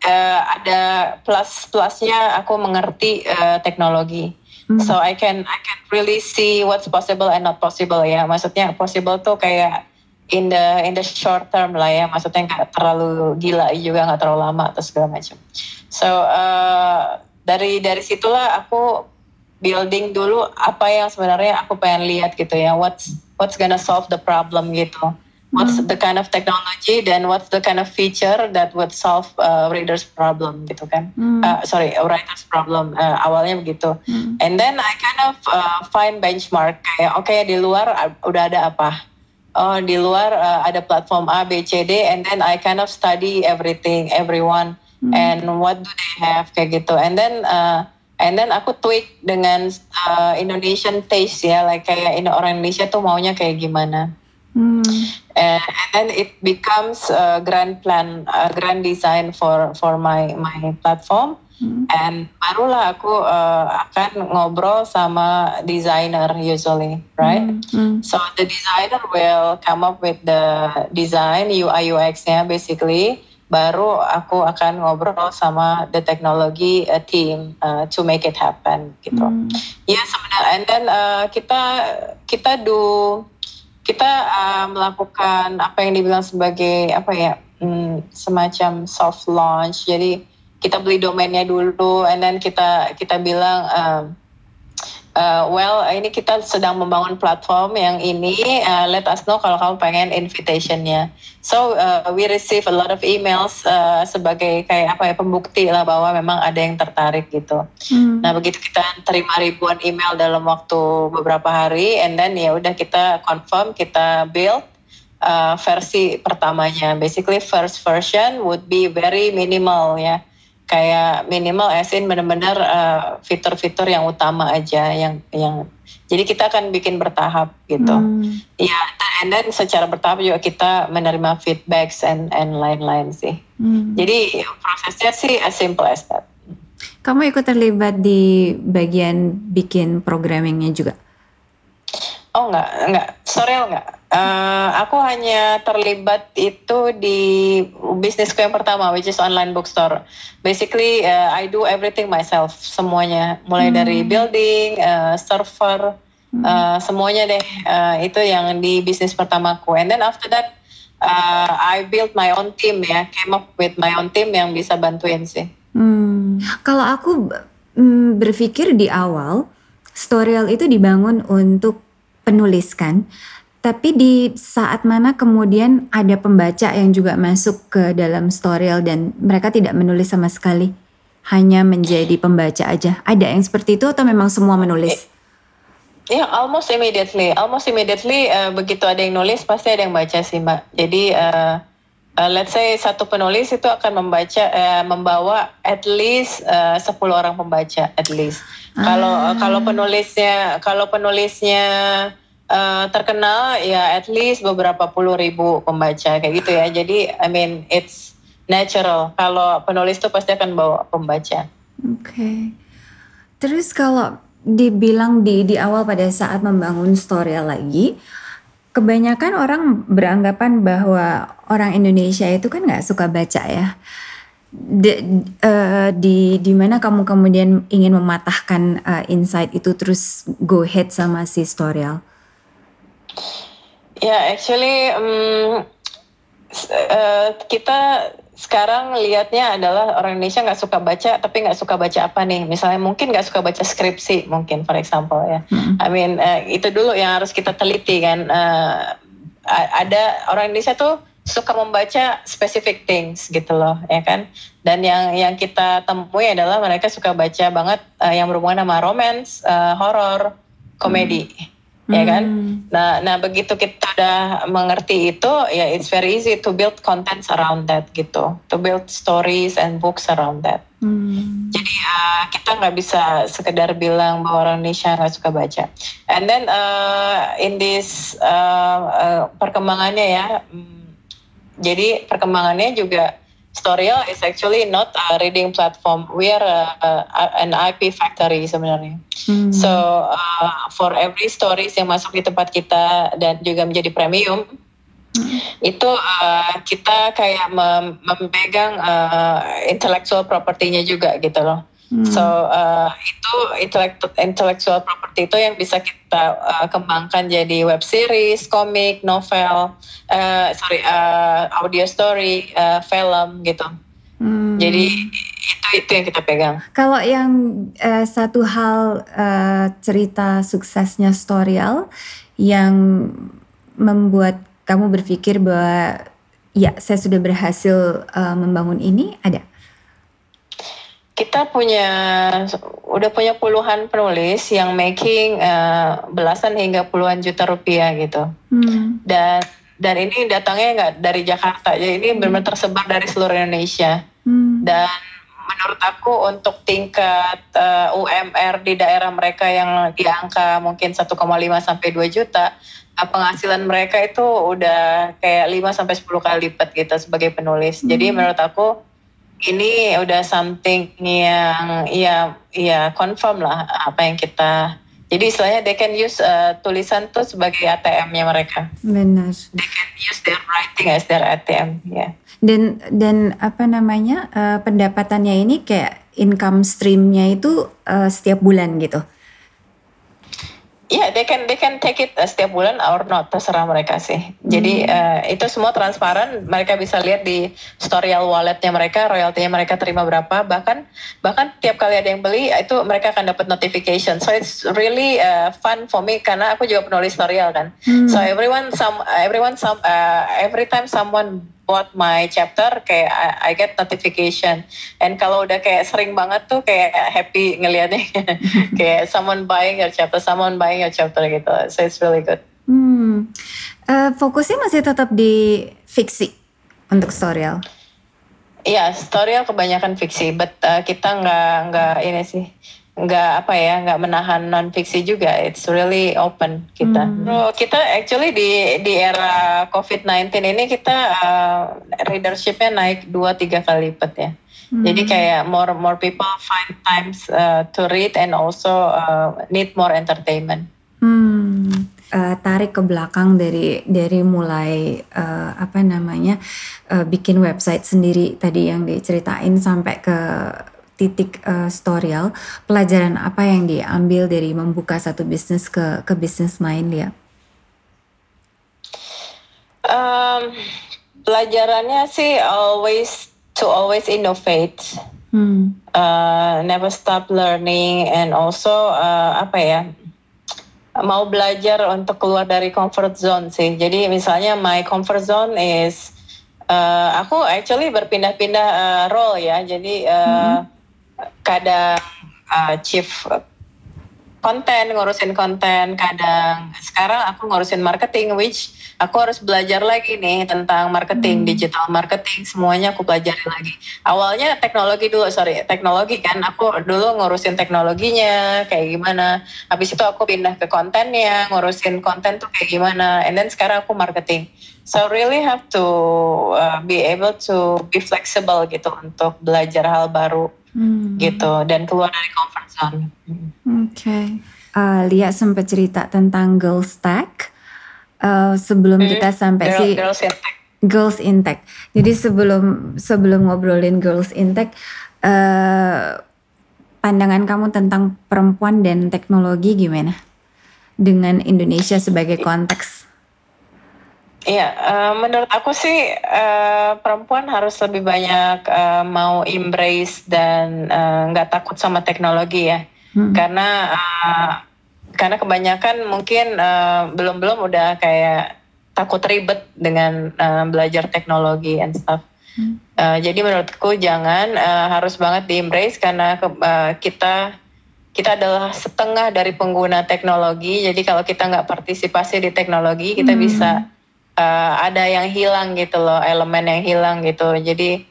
uh, ada plus plusnya aku mengerti uh, teknologi. Hmm. So I can I can really see what's possible and not possible ya. Maksudnya possible tuh kayak in the in the short term lah ya. Maksudnya nggak terlalu gila juga nggak terlalu lama atau segala macam. So uh, dari dari situlah aku building dulu apa yang sebenarnya aku pengen lihat gitu ya. What's what's gonna solve the problem gitu what's hmm. the kind of technology then what's the kind of feature that would solve uh, reader's problem gitu kan mm. uh, sorry writer's problem uh, awalnya begitu mm. and then I kind of uh, find benchmark kayak oke okay, di luar uh, udah ada apa oh di luar uh, ada platform A B C D and then I kind of study everything everyone mm. and what do they have kayak gitu and then uh, and then aku tweak dengan uh, Indonesian taste ya like kayak ini orang Indonesia tuh maunya kayak gimana Hmm. And, and then it becomes a grand plan, a grand design for for my my platform. Hmm. And barulah aku uh, akan ngobrol sama designer usually, right? Hmm. Hmm. So the designer will come up with the design UI UX-nya basically. Baru aku akan ngobrol sama the technology uh, team uh, to make it happen gitu. Hmm. Ya sebenarnya. And then uh, kita kita do kita uh, melakukan apa yang dibilang sebagai apa ya hmm, semacam soft launch jadi kita beli domainnya dulu and then kita kita bilang uh, uh, well ini kita sedang membangun platform yang ini uh, let us know kalau kamu pengen invitationnya. So uh, we receive a lot of emails uh, sebagai kayak apa ya pembukti lah bahwa memang ada yang tertarik gitu. Hmm. nah begitu kita terima ribuan email dalam waktu beberapa hari and then ya udah kita confirm kita build uh, versi pertamanya. Basically first version would be very minimal ya kayak minimal asin benar-benar uh, fitur-fitur yang utama aja yang yang jadi kita akan bikin bertahap gitu. Hmm. Ya, and then secara bertahap juga kita menerima feedbacks and and lain-lain sih. Hmm. Jadi prosesnya sih as simple as that. Kamu ikut terlibat di bagian bikin programmingnya juga? Oh enggak, enggak. Sorry enggak. Uh, aku hanya terlibat itu di bisnisku yang pertama, which is online bookstore. Basically, uh, I do everything myself, semuanya, mulai hmm. dari building, uh, server, hmm. uh, semuanya deh. Uh, itu yang di bisnis pertamaku. And then after that, uh, I build my own team ya, came up with my own team yang bisa bantuin sih. Hmm. Kalau aku mm, berpikir di awal, Storyal itu dibangun untuk penulis kan. Tapi di saat mana kemudian ada pembaca yang juga masuk ke dalam storyal dan mereka tidak menulis sama sekali, hanya menjadi pembaca aja. Ada yang seperti itu atau memang semua menulis? Ya, yeah, almost immediately. Almost immediately uh, begitu ada yang nulis pasti ada yang baca sih, Mbak. Jadi uh, uh, let's say satu penulis itu akan membaca uh, membawa at least uh, 10 orang pembaca at least. Kalau ah. kalau penulisnya kalau penulisnya uh, terkenal ya at least beberapa puluh ribu pembaca kayak gitu ya. Jadi I mean it's natural. Kalau penulis tuh pasti akan bawa pembaca. Oke. Okay. Terus kalau dibilang di di awal pada saat membangun story lagi, kebanyakan orang beranggapan bahwa orang Indonesia itu kan nggak suka baca ya di, uh, di di mana kamu kemudian ingin mematahkan uh, insight itu terus go ahead sama si Storyal? Ya, yeah, actually um, uh, kita sekarang lihatnya adalah orang Indonesia nggak suka baca, tapi nggak suka baca apa nih? Misalnya mungkin nggak suka baca skripsi, mungkin for example ya. Hmm. I mean uh, itu dulu yang harus kita teliti kan. Uh, ada orang Indonesia tuh suka membaca specific things gitu loh ya kan dan yang yang kita temui adalah mereka suka baca banget uh, yang berhubungan sama romance uh, horror komedi hmm. Ya kan hmm. nah nah begitu kita udah mengerti itu ya it's very easy to build contents around that gitu to build stories and books around that hmm. jadi uh, kita nggak bisa sekedar bilang bahwa orang Indonesia nggak suka baca and then uh, in this uh, uh, perkembangannya ya jadi perkembangannya juga Storyal is actually not a reading platform. We are a, a, an IP factory sebenarnya. Hmm. So uh, for every stories yang masuk di tempat kita dan juga menjadi premium, hmm. itu uh, kita kayak mem memegang uh, intellectual property-nya juga gitu loh. Hmm. So uh, itu intellectual property itu yang bisa kita uh, kembangkan jadi web series, komik, novel, uh, sorry uh, audio story, uh, film gitu. Hmm. Jadi itu itu yang kita pegang. Kalau yang uh, satu hal uh, cerita suksesnya Storyal yang membuat kamu berpikir bahwa ya saya sudah berhasil uh, membangun ini ada? Kita punya udah punya puluhan penulis yang making uh, belasan hingga puluhan juta rupiah gitu hmm. dan dan ini datangnya nggak dari Jakarta jadi ini hmm. benar tersebar dari seluruh Indonesia hmm. dan menurut aku untuk tingkat uh, eh, UMR di daerah mereka yang di angka mungkin 1,5 sampai 2 juta uh, penghasilan mereka itu udah kayak 5 sampai 10 kali lipat gitu sebagai penulis. Hmm. Jadi menurut aku ini udah something yang ya ya confirm lah apa yang kita jadi istilahnya they can use uh, tulisan tuh sebagai ATM-nya mereka. Benar. They can use their writing as their ATM, ya. Yeah. Dan dan apa namanya uh, pendapatannya ini kayak income streamnya itu uh, setiap bulan gitu. Iya, yeah, they can they can take it uh, setiap bulan or not terserah mereka sih. Jadi hmm. uh, itu semua transparan, mereka bisa lihat di storyal walletnya mereka, royaltinya mereka terima berapa, bahkan bahkan tiap kali ada yang beli itu mereka akan dapat notification. So it's really uh, fun for me karena aku juga penulis storyal kan. Hmm. So everyone some everyone some uh, every time someone bought my chapter kayak I, I get notification. And kalau udah kayak sering banget tuh kayak happy ngeliatnya. Kayak someone buying your chapter someone buying your chapter gitu. So it's really good. Hmm. uh, fokusnya masih tetap di fiksi untuk storyal ya story kebanyakan fiksi, but uh, kita nggak nggak ini sih nggak apa ya nggak menahan non fiksi juga it's really open kita hmm. so, kita actually di di era covid 19 ini kita uh, readershipnya naik dua tiga kali lipat ya hmm. jadi kayak more more people find times uh, to read and also uh, need more entertainment hmm. uh, tarik ke belakang dari dari mulai uh, apa namanya uh, bikin website sendiri tadi yang diceritain sampai ke titik uh, storyal, pelajaran apa yang diambil dari membuka satu bisnis ke ke bisnis lain ya? Um, pelajarannya sih always to always innovate, hmm. uh, never stop learning, and also uh, apa ya? mau belajar untuk keluar dari comfort zone sih. Jadi misalnya my comfort zone is uh, aku actually berpindah-pindah uh, role ya. Jadi uh, hmm kadang uh, chief konten ngurusin konten kadang sekarang aku ngurusin marketing which aku harus belajar lagi nih tentang marketing hmm. digital marketing semuanya aku pelajari lagi. Awalnya teknologi dulu sorry teknologi kan aku dulu ngurusin teknologinya kayak gimana. Habis itu aku pindah ke kontennya ngurusin konten tuh kayak gimana. And then sekarang aku marketing. So really have to uh, be able to be flexible gitu untuk belajar hal baru hmm. gitu dan keluar dari comfort zone. Oke, okay. uh, Lia sempat cerita tentang girl stack uh, sebelum hmm. kita sampai girl, si girls intake. Girls intake. Jadi sebelum sebelum ngobrolin girls intake, uh, pandangan kamu tentang perempuan dan teknologi gimana? Dengan Indonesia sebagai konteks Iya, uh, menurut aku sih uh, perempuan harus lebih banyak uh, mau embrace dan nggak uh, takut sama teknologi ya, hmm. karena uh, karena kebanyakan mungkin uh, belum belum udah kayak takut ribet dengan uh, belajar teknologi and stuff. Hmm. Uh, jadi menurutku jangan uh, harus banget di embrace karena ke, uh, kita kita adalah setengah dari pengguna teknologi. Jadi kalau kita nggak partisipasi di teknologi, kita hmm. bisa uh, ada yang hilang gitu loh, elemen yang hilang gitu. Jadi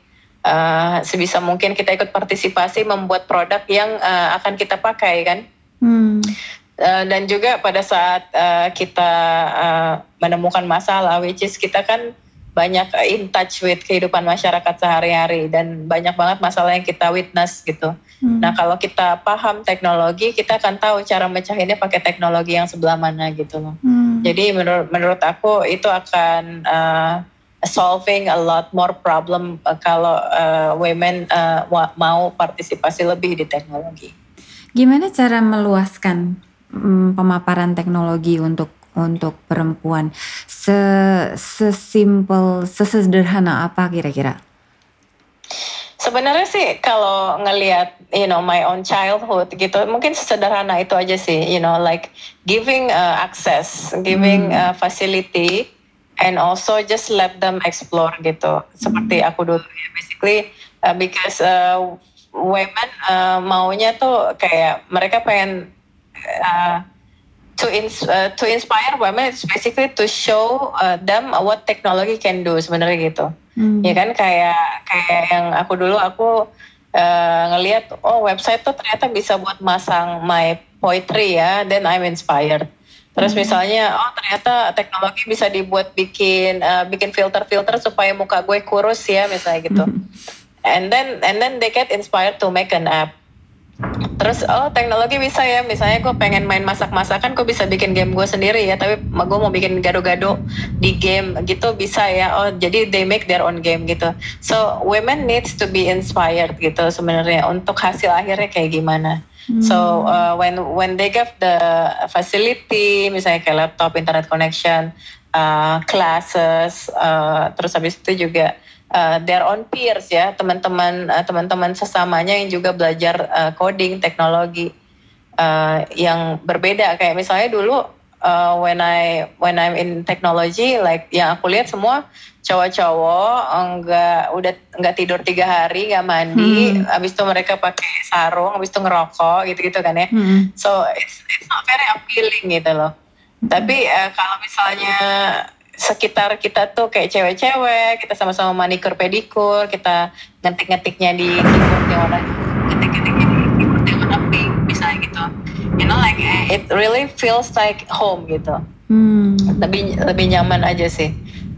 uh, sebisa mungkin kita ikut partisipasi membuat produk yang uh, akan kita pakai kan. Hmm. Uh, dan juga pada saat uh, kita uh, menemukan masalah, which is kita kan banyak in touch with kehidupan masyarakat sehari-hari dan banyak banget masalah yang kita witness gitu. Hmm. Nah kalau kita paham teknologi, kita akan tahu cara mecahinnya pakai teknologi yang sebelah mana gitu loh. Hmm. Jadi menurut menurut aku itu akan uh, solving a lot more problem uh, kalau uh, women uh, mau partisipasi lebih di teknologi. Gimana cara meluaskan um, pemaparan teknologi untuk untuk perempuan se sesimpel sesederhana apa kira-kira? Sebenarnya sih kalau ngelihat you know my own childhood gitu mungkin sesederhana itu aja sih you know like giving uh, access, giving hmm. uh, facility and also just let them explore gitu. Seperti hmm. aku dulu ya basically uh, because uh, women uh, maunya tuh kayak mereka pengen uh, to ins uh, to inspire women it's basically to show uh, them what technology can do sebenarnya gitu hmm. ya kan kayak kayak yang aku dulu aku uh, ngelihat oh website tuh ternyata bisa buat masang my poetry ya then I'm inspired terus hmm. misalnya oh ternyata teknologi bisa dibuat bikin uh, bikin filter-filter supaya muka gue kurus ya misalnya gitu hmm. and then and then they get inspired to make an app Terus oh teknologi bisa ya, misalnya gue pengen main masak-masakan, gue bisa bikin game gue sendiri ya. Tapi gue mau bikin gado-gado di game gitu bisa ya. Oh jadi they make their own game gitu. So women needs to be inspired gitu sebenarnya untuk hasil akhirnya kayak gimana. Hmm. So uh, when when they get the facility, misalnya kayak laptop, internet connection, uh, classes, uh, terus habis itu juga uh, their own peers ya teman-teman uh, teman-teman sesamanya yang juga belajar uh, coding teknologi uh, yang berbeda kayak misalnya dulu uh, when I when I'm in technology like yang aku lihat semua cowok-cowok enggak udah enggak tidur tiga hari nggak mandi hmm. habis itu mereka pakai sarung habis itu ngerokok gitu-gitu kan ya hmm. so it's it's not very appealing gitu loh tapi uh, kalau misalnya sekitar kita tuh kayak cewek-cewek, kita sama-sama manikur pedikur, kita ngetik-ngetiknya di keyboard yang warna ngetik-ngetiknya di keyboard yang warna pink misalnya gitu. You know like it really feels like home gitu. Hmm. Lebih lebih nyaman aja sih.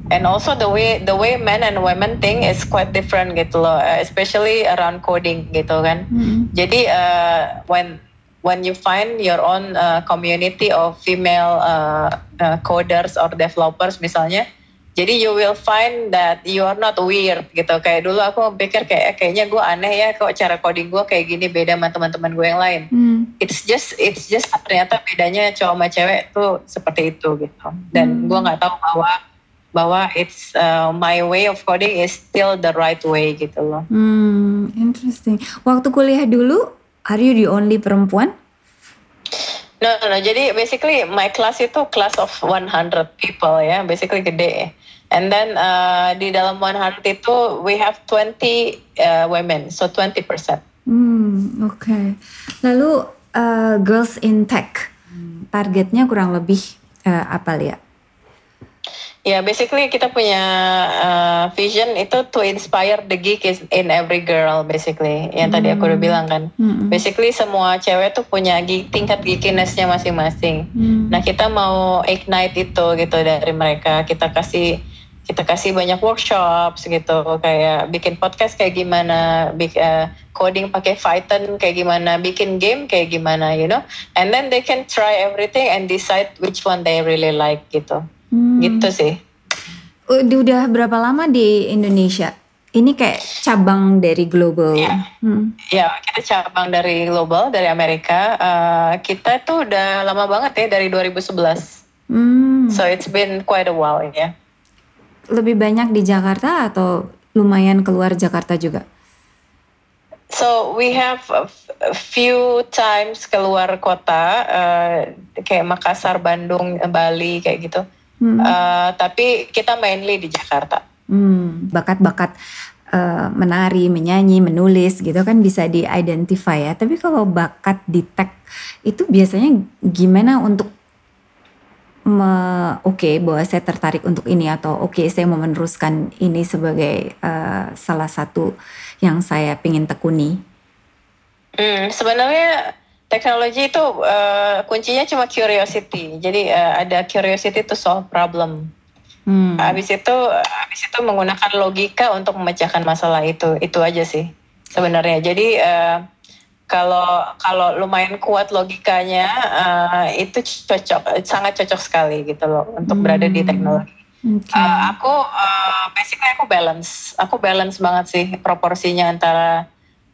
And also the way the way men and women think is quite different gitu loh, especially around coding gitu kan. Hmm. Jadi uh, when when you find your own uh, community of female uh, uh, coders or developers misalnya, jadi you will find that you are not weird gitu. Kayak dulu aku pikir kayak eh, kayaknya gue aneh ya kok cara coding gue kayak gini beda sama teman-teman gue yang lain. Hmm. It's just it's just ternyata bedanya cowok sama cewek tuh seperti itu gitu. Dan Hmm. gue nggak tahu bahwa bahwa it's uh, my way of coding is still the right way gitu loh. Hmm, interesting. Waktu kuliah dulu, are you the only perempuan? No, no, no. Jadi basically my class itu class of 100 people ya, basically gede. And then uh, di dalam 100 itu we have 20 uh, women, so 20%. Hmm, oke. Lalu uh, girls in tech, targetnya kurang lebih uh, apa Lia? Ya, basically kita punya uh, vision itu to inspire the geek is in every girl basically. Yang tadi aku udah bilang kan. Hmm. Basically semua cewek tuh punya geek, tingkat geekiness-nya masing-masing. Hmm. Nah kita mau ignite itu gitu dari mereka. Kita kasih kita kasih banyak workshops gitu kayak bikin podcast kayak gimana, bik, eh, coding pakai Python kayak gimana, bikin game kayak gimana, you know. And then they can try everything and decide which one they really like gitu. Hmm. Gitu sih. Udah, udah berapa lama di Indonesia? Ini kayak cabang dari global. Iya. Hmm. Ya kita cabang dari global dari Amerika. Eh, kita tuh udah lama banget ya dari 2011. Hmm. So it's been quite a while ya. Lebih banyak di Jakarta atau lumayan keluar Jakarta juga? So we have a few times keluar kota, uh, kayak Makassar, Bandung, Bali kayak gitu. Hmm. Uh, tapi kita mainly di Jakarta. Hmm, bakat-bakat eh, menari, menyanyi, menulis gitu kan bisa di-identify ya. Tapi kalau bakat di tech itu biasanya gimana untuk oke bahwa saya tertarik untuk ini atau oke saya mau meneruskan ini sebagai eh, salah satu yang saya ingin tekuni. Hmm, sebenarnya teknologi itu uh, kuncinya cuma curiosity. Jadi uh, ada curiosity to solve problem. Hmm. Habis itu habis itu menggunakan logika untuk memecahkan masalah itu. Itu aja sih sebenarnya. Jadi eh, kalau kalau lumayan kuat logikanya eh, itu cocok sangat cocok sekali gitu loh untuk berada di Hmm. teknologi. Oke. Eh, aku eh, basically aku balance. Aku balance banget sih proporsinya antara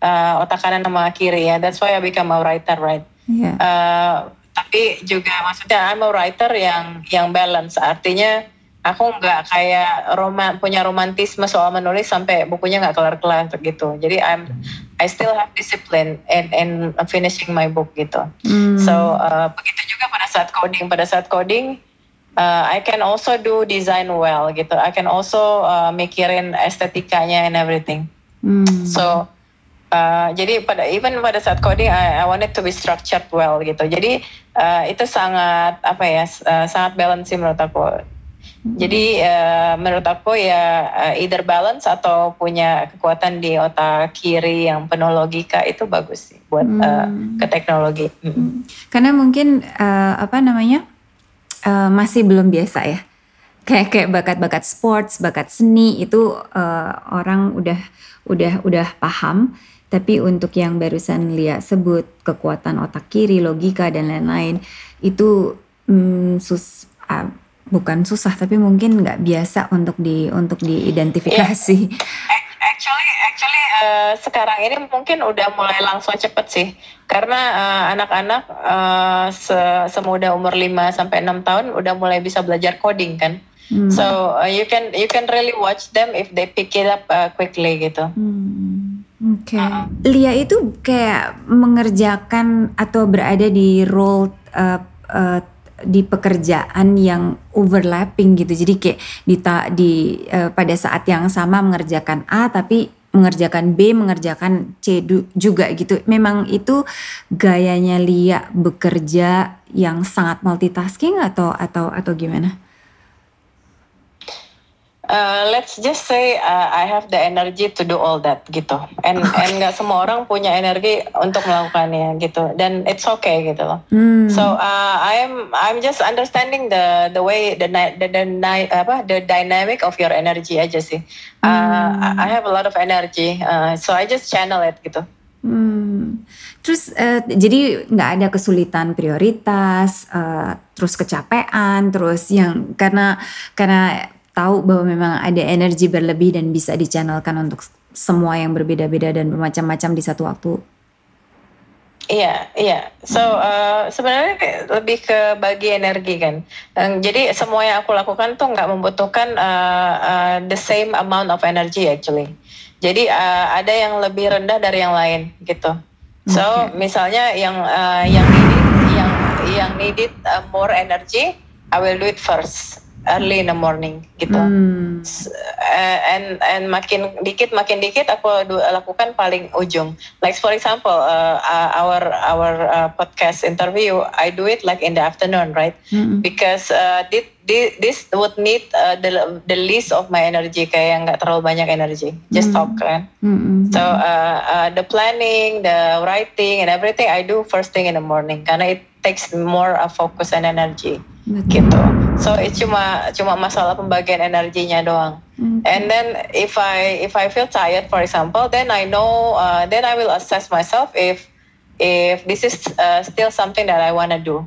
eh, otak kanan sama kiri ya. That's why I become a writer, right? Iya. Eh, tapi juga maksudnya I'm a writer yang yang balance artinya aku nggak kayak roman punya romantisme soal menulis sampai bukunya nggak kelar-kelar gitu jadi I'm I still have discipline in in finishing my book gitu Hmm. so uh, begitu juga pada saat coding pada saat coding uh, I can also do design well gitu I can also uh, mikirin estetikanya and everything Hmm. So uh, jadi pada even pada saat coding I, I want it to be structured well gitu. Jadi uh, itu sangat apa ya uh, sangat balance sih menurut aku. Jadi uh, menurut aku ya uh, either balance atau punya kekuatan di otak kiri yang penuh logika itu bagus sih buat uh, Hmm. ke teknologi. Mm. Hmm. Karena mungkin eh, apa namanya eh, masih belum biasa ya. Kayak kayak bakat-bakat sports, bakat seni itu eh, orang udah udah udah paham. Tapi untuk yang barusan Lia sebut kekuatan otak kiri, logika dan lain-lain itu hmm, sus ah, bukan susah tapi mungkin nggak biasa untuk di untuk diidentifikasi. Ac- Actually, actually uh, sekarang ini mungkin udah mulai langsung cepet sih, karena uh, anak-anak uh, se- semuda umur 5 sampai 6 tahun udah mulai bisa belajar coding kan. Hmm. So uh, you can you can really watch them if they pick it up uh, quickly gitu. Hmm, Oke. Lia itu kayak mengerjakan atau berada di role uh, uh, di pekerjaan yang overlapping gitu. Jadi kayak di ta- di uh, pada saat yang sama mengerjakan A tapi mengerjakan B, mengerjakan C juga gitu. Memang itu gayanya Lia bekerja yang sangat multitasking atau atau atau gimana? Uh, let's just say uh, I have the energy to do all that gitu and and nggak semua orang punya energi untuk melakukannya gitu dan it's okay gitu loh hmm. so uh, I'm I'm just understanding the the way the the, the, the apa the dynamic of your energy aja sih uh, hmm. I have a lot of energy uh, so I just channel it gitu Hmm. Terus uh, jadi nggak ada kesulitan prioritas, uh, terus kecapean, terus yang karena karena tahu bahwa memang ada energi berlebih dan bisa dichannelkan untuk semua yang berbeda-beda dan bermacam-macam di satu waktu. Iya, iya. So uh, sebenarnya lebih ke bagi energi kan. Um, jadi semua yang aku lakukan tuh nggak membutuhkan uh, uh, the same amount of energy actually. Jadi uh, ada yang lebih rendah dari yang lain gitu. So okay. misalnya yang uh, yang needed yang yang needed uh, more energy, I will do it first early in the morning gitu. Hmm. Uh, and and makin dikit makin dikit aku lakukan paling ujung. Like for example, uh, our our uh, podcast interview, I do it like in the afternoon, right? Hmm. Because uh, this, this would need uh, the the least of my energy kayak nggak terlalu banyak energy, just hmm. talk kan. Hmm. So uh, uh, the planning, the writing, and everything I do first thing in the morning karena it takes more uh, focus and energy. Betul. gitu. So itu cuma cuma masalah pembagian energinya doang. Okay. And then if I if I feel tired, for example, then I know uh, then I will assess myself if if this is uh, still something that I wanna do.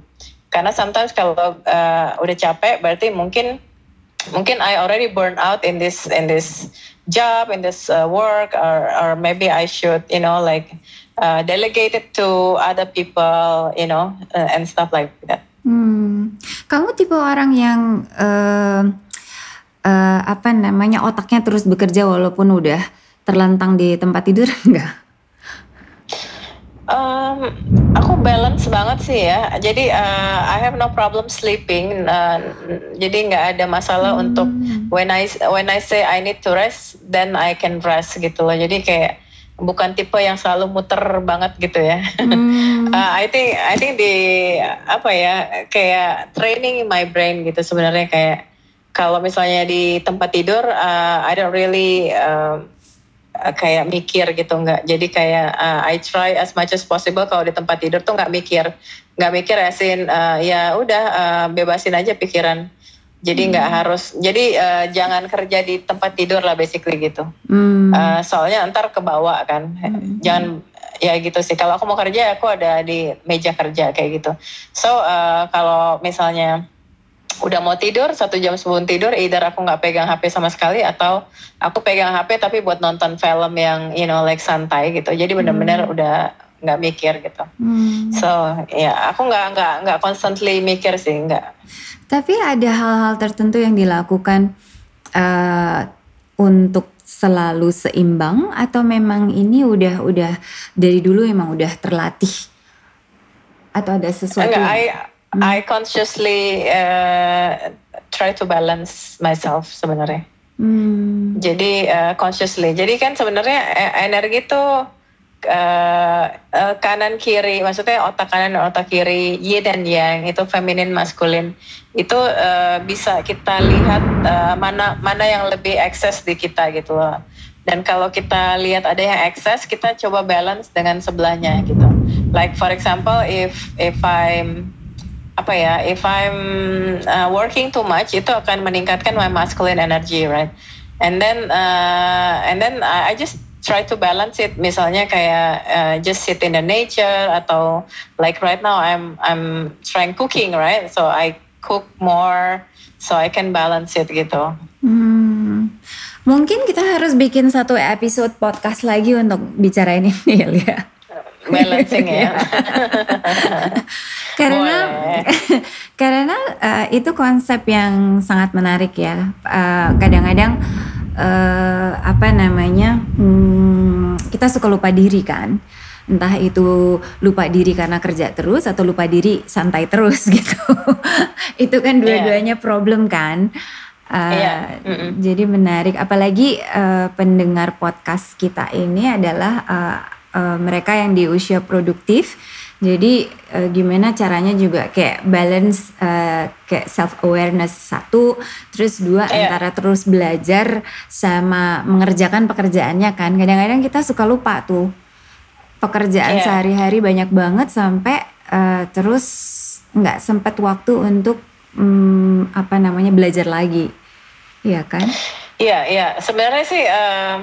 Karena sometimes kalau uh, udah capek, berarti mungkin mungkin I already burn out in this in this job in this uh, work, or or maybe I should you know like uh, delegate it to other people, you know, uh, and stuff like that. Hmm. Kamu tipe orang yang uh, uh, apa namanya otaknya terus bekerja walaupun udah terlentang di tempat tidur enggak? Um, aku balance banget sih ya. Jadi uh, I have no problem sleeping. Uh, jadi nggak ada masalah hmm. untuk when I when I say I need to rest, then I can rest gitu loh. Jadi kayak bukan tipe yang selalu muter banget gitu ya. Hmm. uh, I think I think di apa ya kayak training in my brain gitu sebenarnya kayak kalau misalnya di tempat tidur uh, I don't really uh, kayak mikir gitu nggak. Jadi kayak uh, I try as much as possible kalau di tempat tidur tuh nggak mikir nggak mikir asin uh, ya udah uh, bebasin aja pikiran jadi hmm. nggak hmm. harus, jadi uh, jangan kerja di tempat tidur lah basically gitu. Hmm. Uh, soalnya ntar kebawa kan. Hmm. Jangan ya gitu sih. Kalau aku mau kerja, aku ada di meja kerja kayak gitu. So uh, kalau misalnya udah mau tidur satu jam sebelum tidur, either aku nggak pegang HP sama sekali atau aku pegang HP tapi buat nonton film yang you know like santai gitu. Jadi benar-benar hmm. udah nggak mikir gitu. Hmm. So ya aku nggak nggak nggak constantly mikir sih nggak. Tapi ada hal-hal tertentu yang dilakukan uh, untuk selalu seimbang atau memang ini udah udah dari dulu emang udah terlatih atau ada sesuatu? Enggak, I hmm. I consciously uh, try to balance myself sebenarnya. Hmm. Jadi uh, consciously. Jadi kan sebenarnya energi tuh uh, uh, kanan kiri maksudnya otak kanan dan otak kiri yin dan yang itu feminin maskulin. Itu uh, bisa kita lihat uh, mana mana yang lebih ekses di kita gitu loh. Dan kalau kita lihat ada yang ekses kita coba balance dengan sebelahnya gitu. Like for example if if I'm apa ya if I'm uh, working too much itu akan meningkatkan my masculine energy right? And then uh, and then I just try to balance it misalnya kayak uh, just sit in the nature atau like right now I'm I'm trying cooking right so I cook more so I can balance it gitu. Hmm. Mungkin kita harus bikin satu episode podcast lagi untuk bicara ini ya Lia. Balancing ya. karena karena uh, itu konsep yang sangat menarik ya. Uh, kadang-kadang uh, apa namanya hmm, kita suka lupa diri kan entah itu lupa diri karena kerja terus atau lupa diri santai terus gitu itu kan dua-duanya yeah. problem kan uh, yeah. mm -mm. jadi menarik apalagi uh, pendengar podcast kita ini adalah uh, uh, mereka yang di usia produktif Jadi uh, gimana caranya juga kayak balance uh, kayak self awareness satu, terus dua yeah. antara terus belajar sama mengerjakan pekerjaannya kan. Kadang-kadang kita suka lupa tuh pekerjaan yeah. sehari-hari banyak banget sampai uh, terus nggak sempat waktu untuk um, apa namanya belajar lagi, iya kan? Iya, iya. Sebenarnya sih um,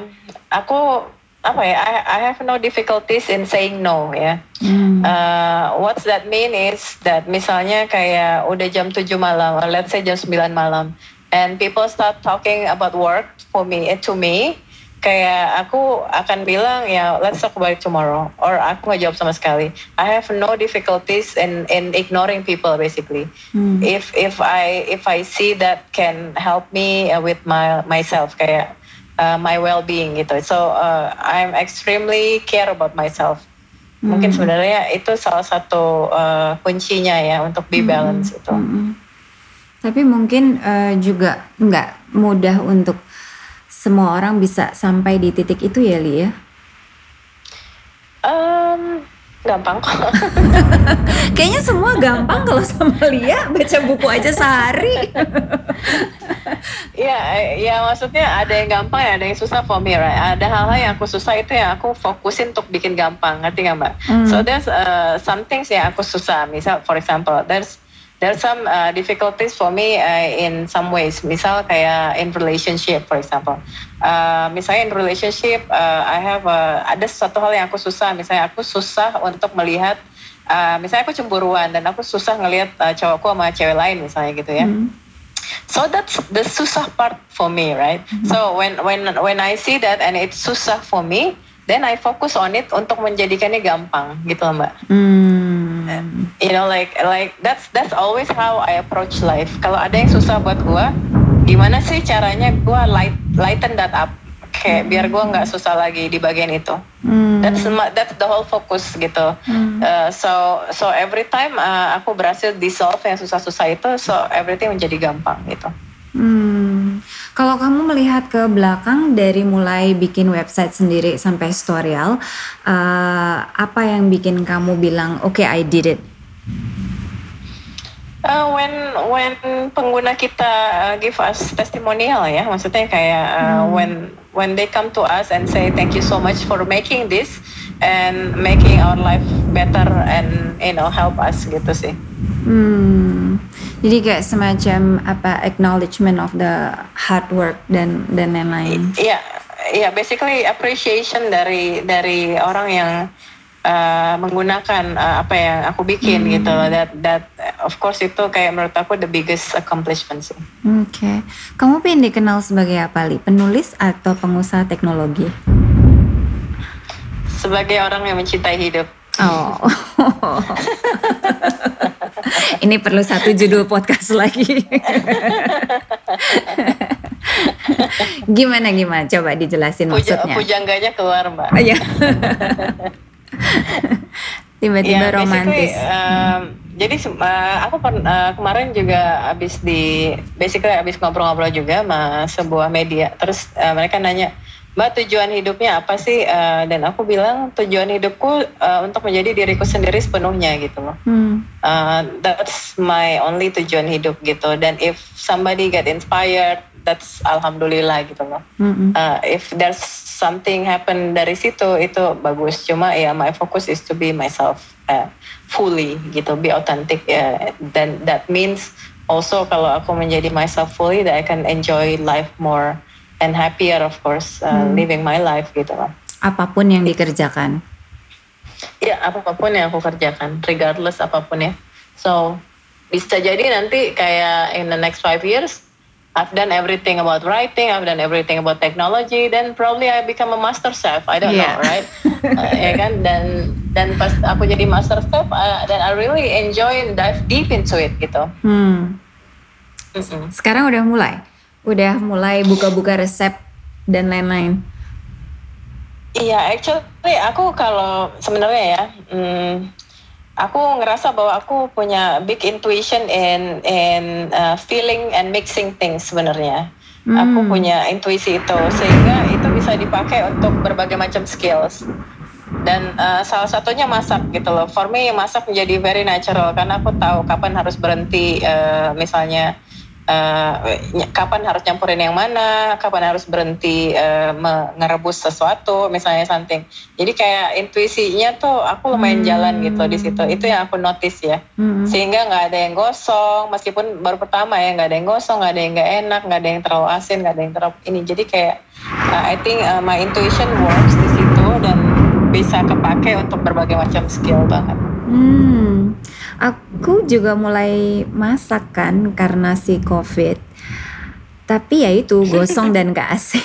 aku apa ya? I, I have no difficulties in saying no ya. Hmm. Uh, what's that mean is that misalnya kayak udah jam 7 malam, or let's say jam 9 malam, and people start talking about work for me, eh, to me, kayak aku akan bilang ya let's talk about it tomorrow or aku nggak jawab sama sekali I have no difficulties in in ignoring people basically hmm. if if I if I see that can help me uh, with my myself kayak uh, my well-being gitu so uh, I'm extremely care about myself hmm. mungkin sebenarnya itu salah satu uh, kuncinya ya untuk be balance hmm. itu hmm. tapi mungkin uh, juga nggak mudah untuk semua orang bisa sampai di titik itu ya Li ya? Um, gampang kok. Kayaknya semua gampang kalau sama Lia baca buku aja sehari. Iya, ya maksudnya ada yang gampang ya, ada yang susah for me, right? Ada hal-hal yang aku susah itu yang aku fokusin untuk bikin gampang, ngerti nggak mbak? Hmm. So there's uh, some things yang aku susah, misal for example, there's there's some uh, difficulties for me uh, in some ways. Misal kayak in relationship, for example. Uh, misalnya in relationship, uh, I have a, ada satu hal yang aku susah. Misalnya aku susah untuk melihat, uh, misalnya aku cemburuan dan aku susah ngelihat uh, cowokku sama cewek lain misalnya gitu ya. Mm. So that's the susah part for me, right? Mm. So when when when I see that and it's susah for me, then I focus on it untuk menjadikannya gampang gitu mbak. Mm you know like like that's that's always how I approach life kalau ada yang susah buat gue gimana sih caranya gue light lighten that up kayak biar gue nggak susah lagi di bagian itu hmm. that's that's the whole focus gitu hmm. uh, so so every time uh, aku berhasil dissolve yang susah-susah itu so everything menjadi gampang gitu hmm. Kalau kamu melihat ke belakang dari mulai bikin website sendiri sampai tutorial, uh, apa yang bikin kamu bilang, oke, okay, I did it? Uh, when when pengguna kita uh, give us testimonial ya, maksudnya kayak uh, hmm. when when they come to us and say thank you so much for making this and making our life better and you know help us gitu sih. Hmm. Jadi kayak semacam apa acknowledgement of the hard work dan dan lain-lain. Iya, yeah, iya yeah, basically appreciation dari dari orang yang uh, menggunakan uh, apa yang aku bikin hmm. gitu loh that that of course itu kayak menurut aku the biggest accomplishment sih. Oke, okay. kamu pengen dikenal sebagai apa li? Penulis atau pengusaha teknologi? Sebagai orang yang mencintai hidup. Oh. Ini perlu satu judul podcast lagi. gimana gimana? Coba dijelasin Puja, maksudnya. Pujangganya keluar, Mbak. Iya. tiba-tiba ya, romantis. Um, jadi uh, aku uh, kemarin juga habis di basically habis ngobrol-ngobrol juga sama sebuah media. Terus uh, mereka nanya, Mbak tujuan hidupnya apa sih? Uh, dan aku bilang tujuan hidupku uh, untuk menjadi diriku sendiri sepenuhnya gitu loh. Hmm. Uh, that's my only tujuan hidup gitu. Dan if somebody get inspired, that's alhamdulillah gitu loh. Hmm. Uh, if there's something happen dari situ itu bagus cuma ya my focus is to be myself uh, fully gitu be authentic ya dan that means also kalau aku menjadi myself fully that I can enjoy life more and happier of course uh, hmm. living my life gitu loh apa pun yang dikerjakan ya apa pun yang aku kerjakan regardless apa pun ya so bisa jadi nanti kayak in the next five years I've done everything about writing, I've done everything about technology, then probably I become a master chef. I don't yeah. know, right? uh, ya kan? Dan dan pas aku jadi master chef, uh, dan I really enjoy and dive deep into it gitu. Hmm. Mm -mm. Sekarang udah mulai, udah mulai buka-buka resep dan lain-lain. Iya, actually aku kalau sebenarnya ya, hmm, aku ngerasa bahwa aku punya big intuition in in uh, feeling and mixing things sebenarnya. Hmm. Aku punya intuisi itu sehingga itu bisa dipakai untuk berbagai macam skills. dan uh, salah satunya masak gitu loh. For me masak menjadi very natural karena aku tahu kapan harus berhenti uh, misalnya uh, kapan harus nyampurin yang mana, kapan harus berhenti uh, ngerebus sesuatu, misalnya something. Jadi kayak intuisinya tuh aku lumayan hmm. jalan gitu di situ. Itu yang aku notice ya. Hmm. Sehingga nggak ada yang gosong, meskipun baru pertama ya nggak ada yang gosong, nggak ada yang nggak enak, nggak ada yang terlalu asin, nggak ada yang terlalu ini. Jadi kayak uh, I think uh, my intuition works di situ dan bisa kepake untuk berbagai macam skill banget. Hmm, aku juga mulai masak kan karena si COVID. Tapi ya itu gosong dan gak asin.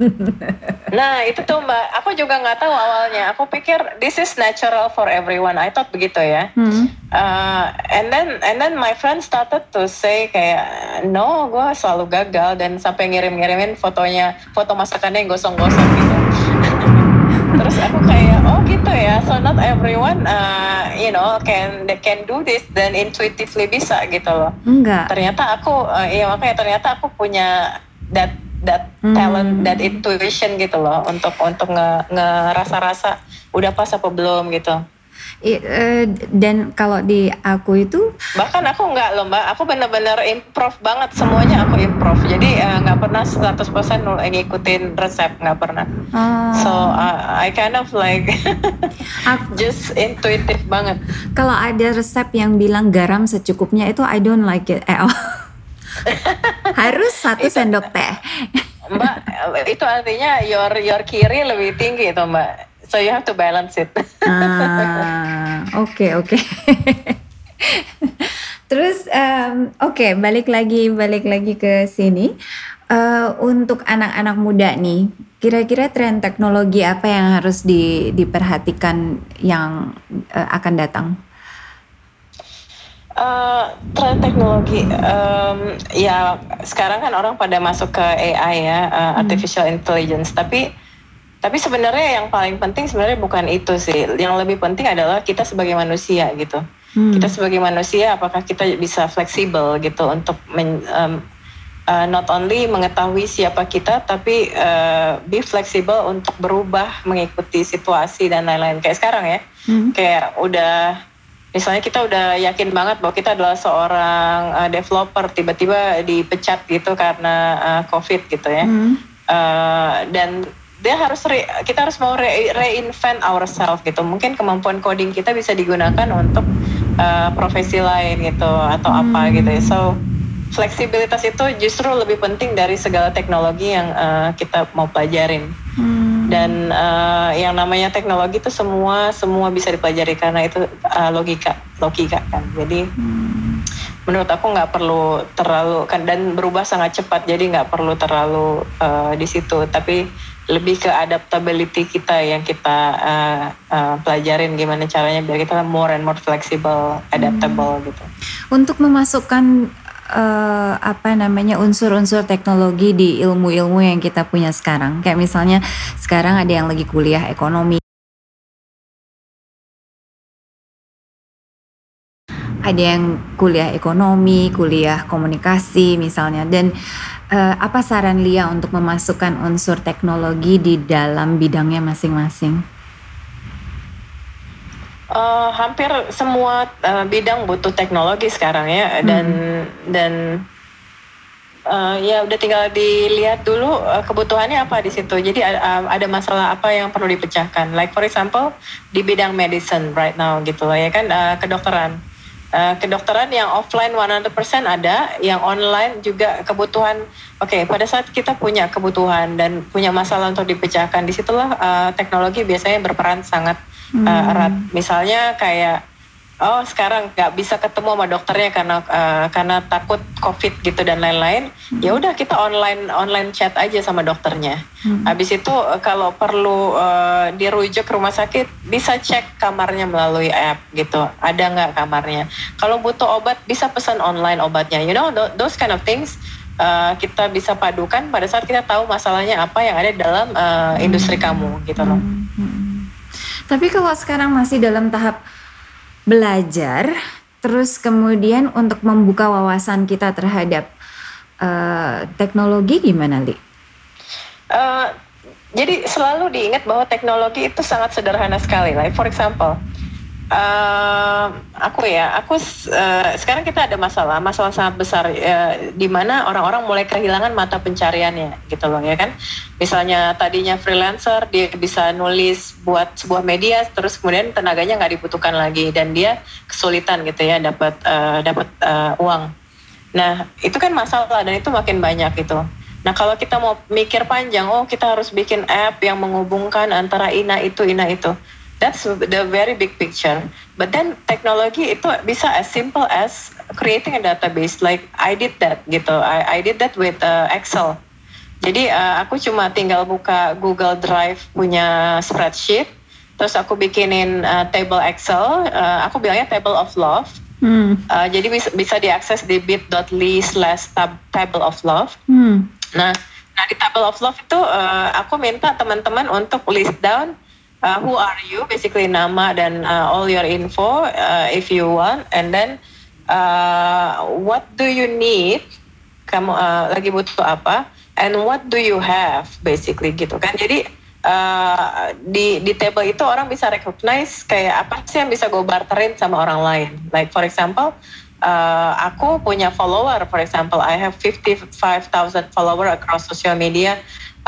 nah itu tuh mbak, aku juga nggak tahu awalnya. Aku pikir this is natural for everyone. I thought begitu ya. Hmm. Uh, and then and then my friend started to say kayak no, gue selalu gagal dan sampai ngirim-ngirimin fotonya, foto masakannya yang gosong-gosong gitu terus aku kayak oh gitu ya so not everyone uh, you know can they can do this dan intuitively bisa gitu loh. Enggak. Ternyata aku uh, ya makanya ternyata aku punya that that hmm. talent that intuition gitu loh untuk untuk nge ngerasa-rasa udah pas apa belum gitu uh, dan kalau di aku itu bahkan aku nggak loh mbak. Aku bener-bener improv banget. Semuanya aku improv. Jadi eh, nggak uh, pernah 100% ngikutin resep. Nggak pernah. Uh, so uh, I kind of like just intuitive banget. Kalau ada resep yang bilang garam secukupnya itu I don't like it at all. Harus satu sendok teh. Mbak itu artinya your your kiri lebih tinggi itu mbak So you have to balance it. ah, oke oke. Terus um, oke okay, balik lagi balik lagi ke sini. Uh, untuk anak-anak muda nih, kira-kira tren teknologi apa yang harus di, diperhatikan yang uh, akan datang? Uh, tren teknologi, um, ya sekarang kan orang pada masuk ke AI ya, uh, hmm. artificial intelligence. Tapi tapi sebenarnya yang paling penting sebenarnya bukan itu sih. Yang lebih penting adalah kita sebagai manusia gitu. Hmm. Kita sebagai manusia apakah kita bisa fleksibel gitu untuk men, um, uh, not only mengetahui siapa kita tapi uh, be fleksibel untuk berubah mengikuti situasi dan lain-lain kayak sekarang ya. Hmm. Kayak udah misalnya kita udah yakin banget bahwa kita adalah seorang uh, developer tiba-tiba dipecat gitu karena uh, covid gitu ya. Hmm. Uh, dan dia harus re, kita harus mau re, reinvent ourselves gitu mungkin kemampuan coding kita bisa digunakan untuk uh, profesi lain gitu atau hmm. apa gitu so fleksibilitas itu justru lebih penting dari segala teknologi yang uh, kita mau pelajarin hmm. dan uh, yang namanya teknologi itu semua semua bisa dipelajari karena itu uh, logika logika kan jadi hmm. menurut aku nggak perlu terlalu kan dan berubah sangat cepat jadi nggak perlu terlalu uh, di situ tapi lebih ke adaptability kita yang kita uh, uh, pelajarin gimana caranya biar kita more and more flexible, adaptable hmm. gitu. Untuk memasukkan uh, apa namanya unsur-unsur teknologi di ilmu-ilmu yang kita punya sekarang, kayak misalnya sekarang ada yang lagi kuliah ekonomi. Ada yang kuliah ekonomi, kuliah komunikasi misalnya dan uh, apa saran Lia untuk memasukkan unsur teknologi di dalam bidangnya masing-masing? Uh, hampir semua uh, bidang butuh teknologi sekarang ya dan hmm. dan uh, ya udah tinggal dilihat dulu uh, kebutuhannya apa di situ. Jadi uh, ada masalah apa yang perlu dipecahkan. Like for example di bidang medicine right now gitu loh ya kan uh, kedokteran uh, kedokteran yang offline 100% ada, yang online juga kebutuhan. Oke, okay, pada saat kita punya kebutuhan dan punya masalah untuk dipecahkan, di situlah uh, teknologi biasanya berperan sangat uh, erat. Misalnya kayak oh sekarang nggak bisa ketemu sama dokternya karena uh, karena takut covid gitu dan lain-lain hmm. ya udah kita online online chat aja sama dokternya hmm. habis itu uh, kalau perlu uh, dirujuk ke rumah sakit bisa cek kamarnya melalui app gitu ada nggak kamarnya kalau butuh obat bisa pesan online obatnya you know those kind of things uh, kita bisa padukan pada saat kita tahu masalahnya apa yang ada dalam uh, industri kamu gitu loh. Hmm. Hmm. Tapi kalau sekarang masih dalam tahap belajar, terus kemudian untuk membuka wawasan kita terhadap uh, teknologi gimana, Li? Uh, jadi selalu diingat bahwa teknologi itu sangat sederhana sekali. Like for example, uh, aku ya, aku uh, sekarang kita ada masalah, masalah sangat besar uh, di mana orang-orang mulai kehilangan mata pencariannya, gitu loh ya kan. Misalnya tadinya freelancer, dia bisa nulis buat sebuah media, terus kemudian tenaganya nggak dibutuhkan lagi dan dia kesulitan gitu ya dapat uh, dapat uh, uang. Nah itu kan masalah dan itu makin banyak gitu. Nah kalau kita mau mikir panjang, oh kita harus bikin app yang menghubungkan antara ina itu ina itu That's the very big picture. But then teknologi itu bisa as simple as creating a database. Like I did that gitu. I, I did that with uh, Excel. Jadi uh, aku cuma tinggal buka Google Drive punya spreadsheet, terus aku bikinin uh, table Excel. Uh, aku bilangnya table of love. Hmm. Uh, jadi bisa bisa diakses di bit.ly slash table of love. Hmm. Nah, nah di table of love itu uh, aku minta teman-teman untuk list down uh, who are you? Basically nama dan uh, all your info uh, if you want. And then uh, what do you need? Kamu uh, lagi butuh apa? And what do you have? Basically gitu kan. Jadi uh, di di table itu orang bisa recognize kayak apa sih yang bisa gue barterin sama orang lain. Like for example uh, aku punya follower. For example I have 55,000 follower across social media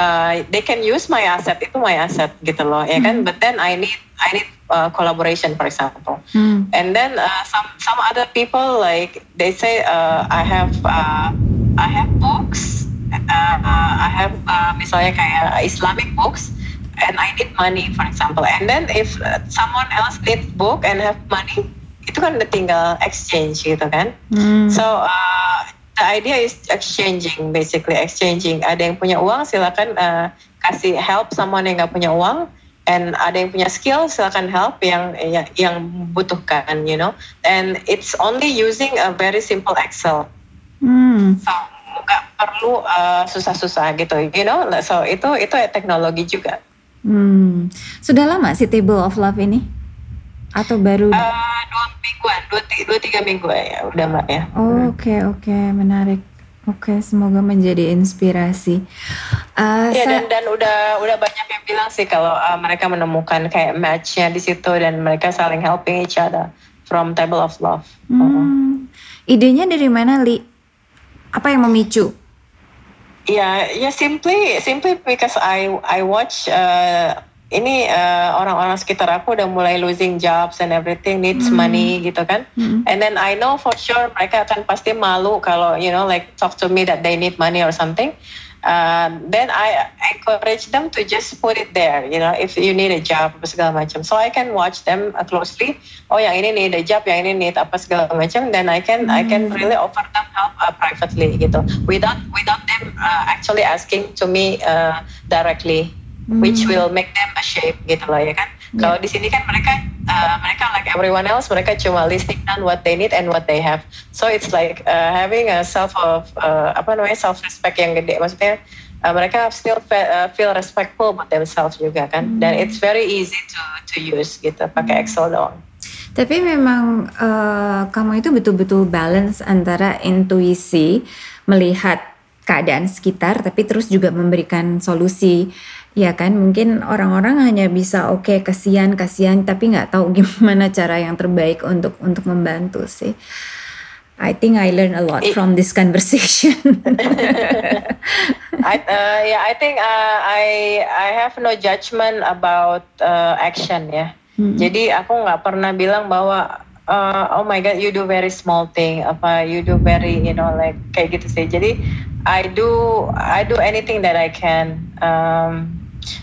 uh, they can use my asset itu my asset gitu loh ya kan hmm. but then I need I need uh, collaboration for example hmm. and then uh, some some other people like they say uh, I have uh, I have books uh, I have uh, misalnya kayak Islamic books and I need money for example and then if someone else need book and have money itu kan udah tinggal exchange gitu kan hmm. so uh, the idea is exchanging basically exchanging. Ada yang punya uang silakan uh, kasih help someone yang nggak punya uang. And ada yang punya skill silakan help yang yang, yang butuhkan you know. And it's only using a very simple Excel. Hmm. so nggak perlu uh, susah-susah gitu you know. So itu itu teknologi juga. Hmm. sudah lama sih table of love ini atau baru? Uh, dua mingguan dua, dua tiga minggu ya udah mbak ya. Oke oh, oke okay, okay. menarik. Oke okay, semoga menjadi inspirasi. Uh, ya dan dan udah udah banyak yang bilang sih kalau uh, mereka menemukan kayak matchnya di situ dan mereka saling helping each other from table of love. Hmm. uh. idenya dari mana li? Apa yang memicu? Ya, ya simply simply because I I watch uh, ini uh, orang-orang sekitar aku udah mulai losing jobs and everything needs mm. money gitu kan. Mm. and then I know for sure mereka akan pasti malu kalau you know like talk to me that they need money or something. Uh, then I encourage them to just put it there you know if you need a job apa segala macam. So I can watch them uh, closely. Oh yang ini need a job yang ini need apa segala macam. Then I can mm. I can really offer them help uh, privately gitu. Without without them uh, actually asking to me uh, directly hmm. which will make them ashamed gitu loh ya kan. Yeah. Kalau di sini kan mereka uh, mereka like everyone else mereka cuma listing down what they need and what they have. So it's like uh, having a self of uh, apa namanya self respect yang gede maksudnya uh, mereka still fe uh, feel respectful about themselves juga kan. Hmm. Dan it's very easy to to use gitu pakai Excel doang. Tapi memang uh, kamu itu betul-betul balance antara intuisi melihat keadaan sekitar tapi terus juga memberikan solusi Ya kan, mungkin orang-orang hanya bisa oke okay, kasihan kasihan tapi nggak tahu gimana cara yang terbaik untuk untuk membantu sih. I think I learn a lot from this conversation. I, uh, yeah, I think uh, I I have no judgment about uh, action ya. Hmm. Jadi aku nggak pernah bilang bahwa uh, oh my god you do very small thing apa you do very you know like kayak gitu sih. Jadi I do I do anything that I can. Um,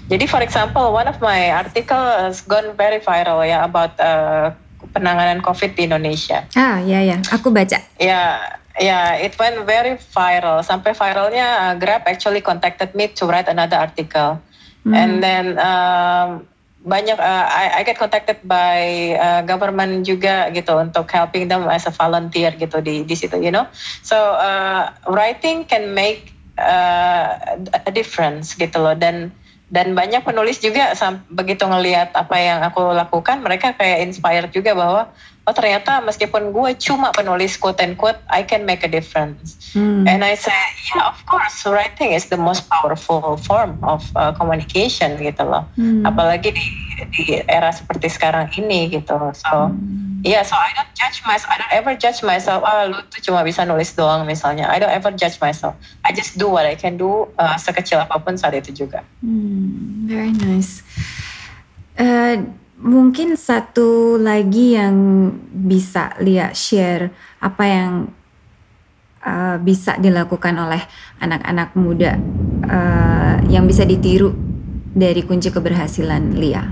jadi for example, one of my article has gone very viral ya about uh, penanganan COVID di Indonesia. Ah ya ya, aku baca. Ya ya, it went very viral. Sampai viralnya uh, Grab actually contacted me to write another article, hmm. and then um, banyak uh, I, I get contacted by uh, government juga gitu untuk helping them as a volunteer gitu di di situ, you know. So uh, writing can make uh, a difference gitu loh dan dan banyak penulis juga begitu ngelihat apa yang aku lakukan mereka kayak inspired juga bahwa oh ternyata meskipun gue cuma penulis quote and quote I can make a difference. Hmm. and I say yeah of course writing is the most powerful form of uh, communication gitu loh. Hmm. apalagi di di era seperti sekarang ini gitu. So hmm. yeah so I don't judge myself I don't ever judge myself ah lu tuh cuma bisa nulis doang misalnya. I don't ever judge myself. I just do what I can do uh, sekecil apa pun saat itu juga. Hmm, very nice. Uh, Mungkin satu lagi yang bisa Lia share apa yang uh, bisa dilakukan oleh anak-anak muda uh, yang bisa ditiru dari kunci keberhasilan Lia.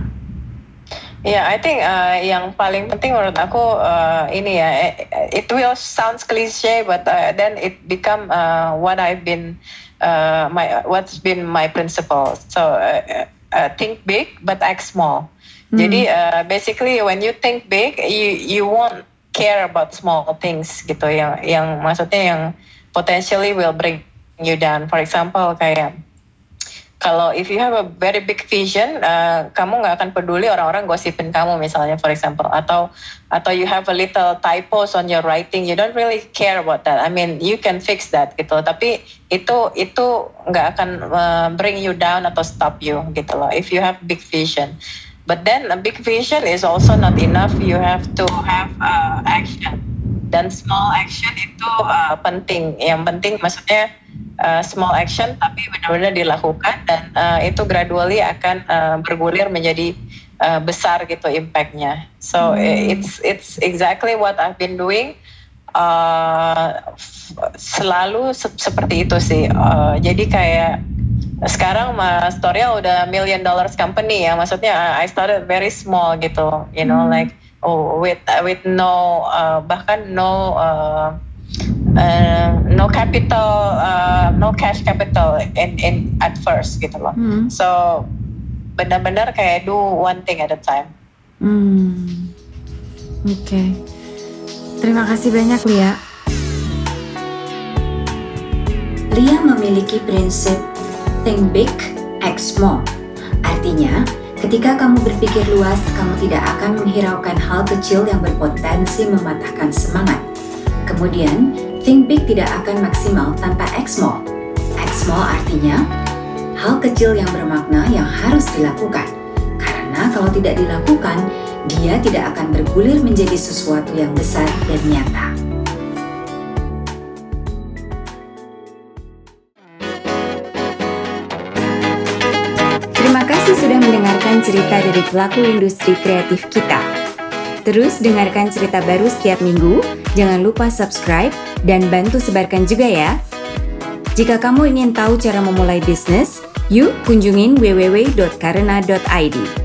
Ya, yeah, I think uh, yang paling penting menurut aku uh, ini ya, it will sounds cliche, but uh, then it become uh, what I've been uh, my what's been my principle. So uh, uh, think big but act small. Hmm. Jadi uh, basically when you think big, you you won't care about small things gitu yang yang maksudnya yang potentially will bring you down. For example kayak kalau if you have a very big vision, uh, kamu nggak akan peduli orang-orang gosipin kamu misalnya, for example, atau atau you have a little typos on your writing, you don't really care about that. I mean, you can fix that gitu. Tapi itu itu nggak akan uh, bring you down atau stop you gitu loh. If you have big vision. But then a big vision is also not enough. You have to have uh, action. Dan small action itu uh, penting. Yang penting maksudnya uh, small action tapi benar-benar dilakukan dan uh, itu gradually akan uh, bergulir menjadi uh, besar gitu impactnya. So hmm. it's it's exactly what I've been doing. Uh, selalu se seperti itu sih. Uh, jadi kayak sekarang Mas Toriel udah million dollars company ya maksudnya uh, I started very small gitu you know hmm. like oh with with no uh, bahkan no uh, uh, no capital uh, no cash capital in in at first gitu loh hmm. so benar-benar kayak do one thing at a time hmm. oke okay. terima kasih banyak Lia Lia memiliki prinsip think big, act small. Artinya, ketika kamu berpikir luas, kamu tidak akan menghiraukan hal kecil yang berpotensi mematahkan semangat. Kemudian, think big tidak akan maksimal tanpa act small. Act small artinya hal kecil yang bermakna yang harus dilakukan. Karena kalau tidak dilakukan, dia tidak akan bergulir menjadi sesuatu yang besar dan nyata. Mendengarkan cerita dari pelaku industri kreatif kita. Terus dengarkan cerita baru setiap minggu, jangan lupa subscribe dan bantu sebarkan juga ya. Jika kamu ingin tahu cara memulai bisnis, yuk kunjungin www.karena.id.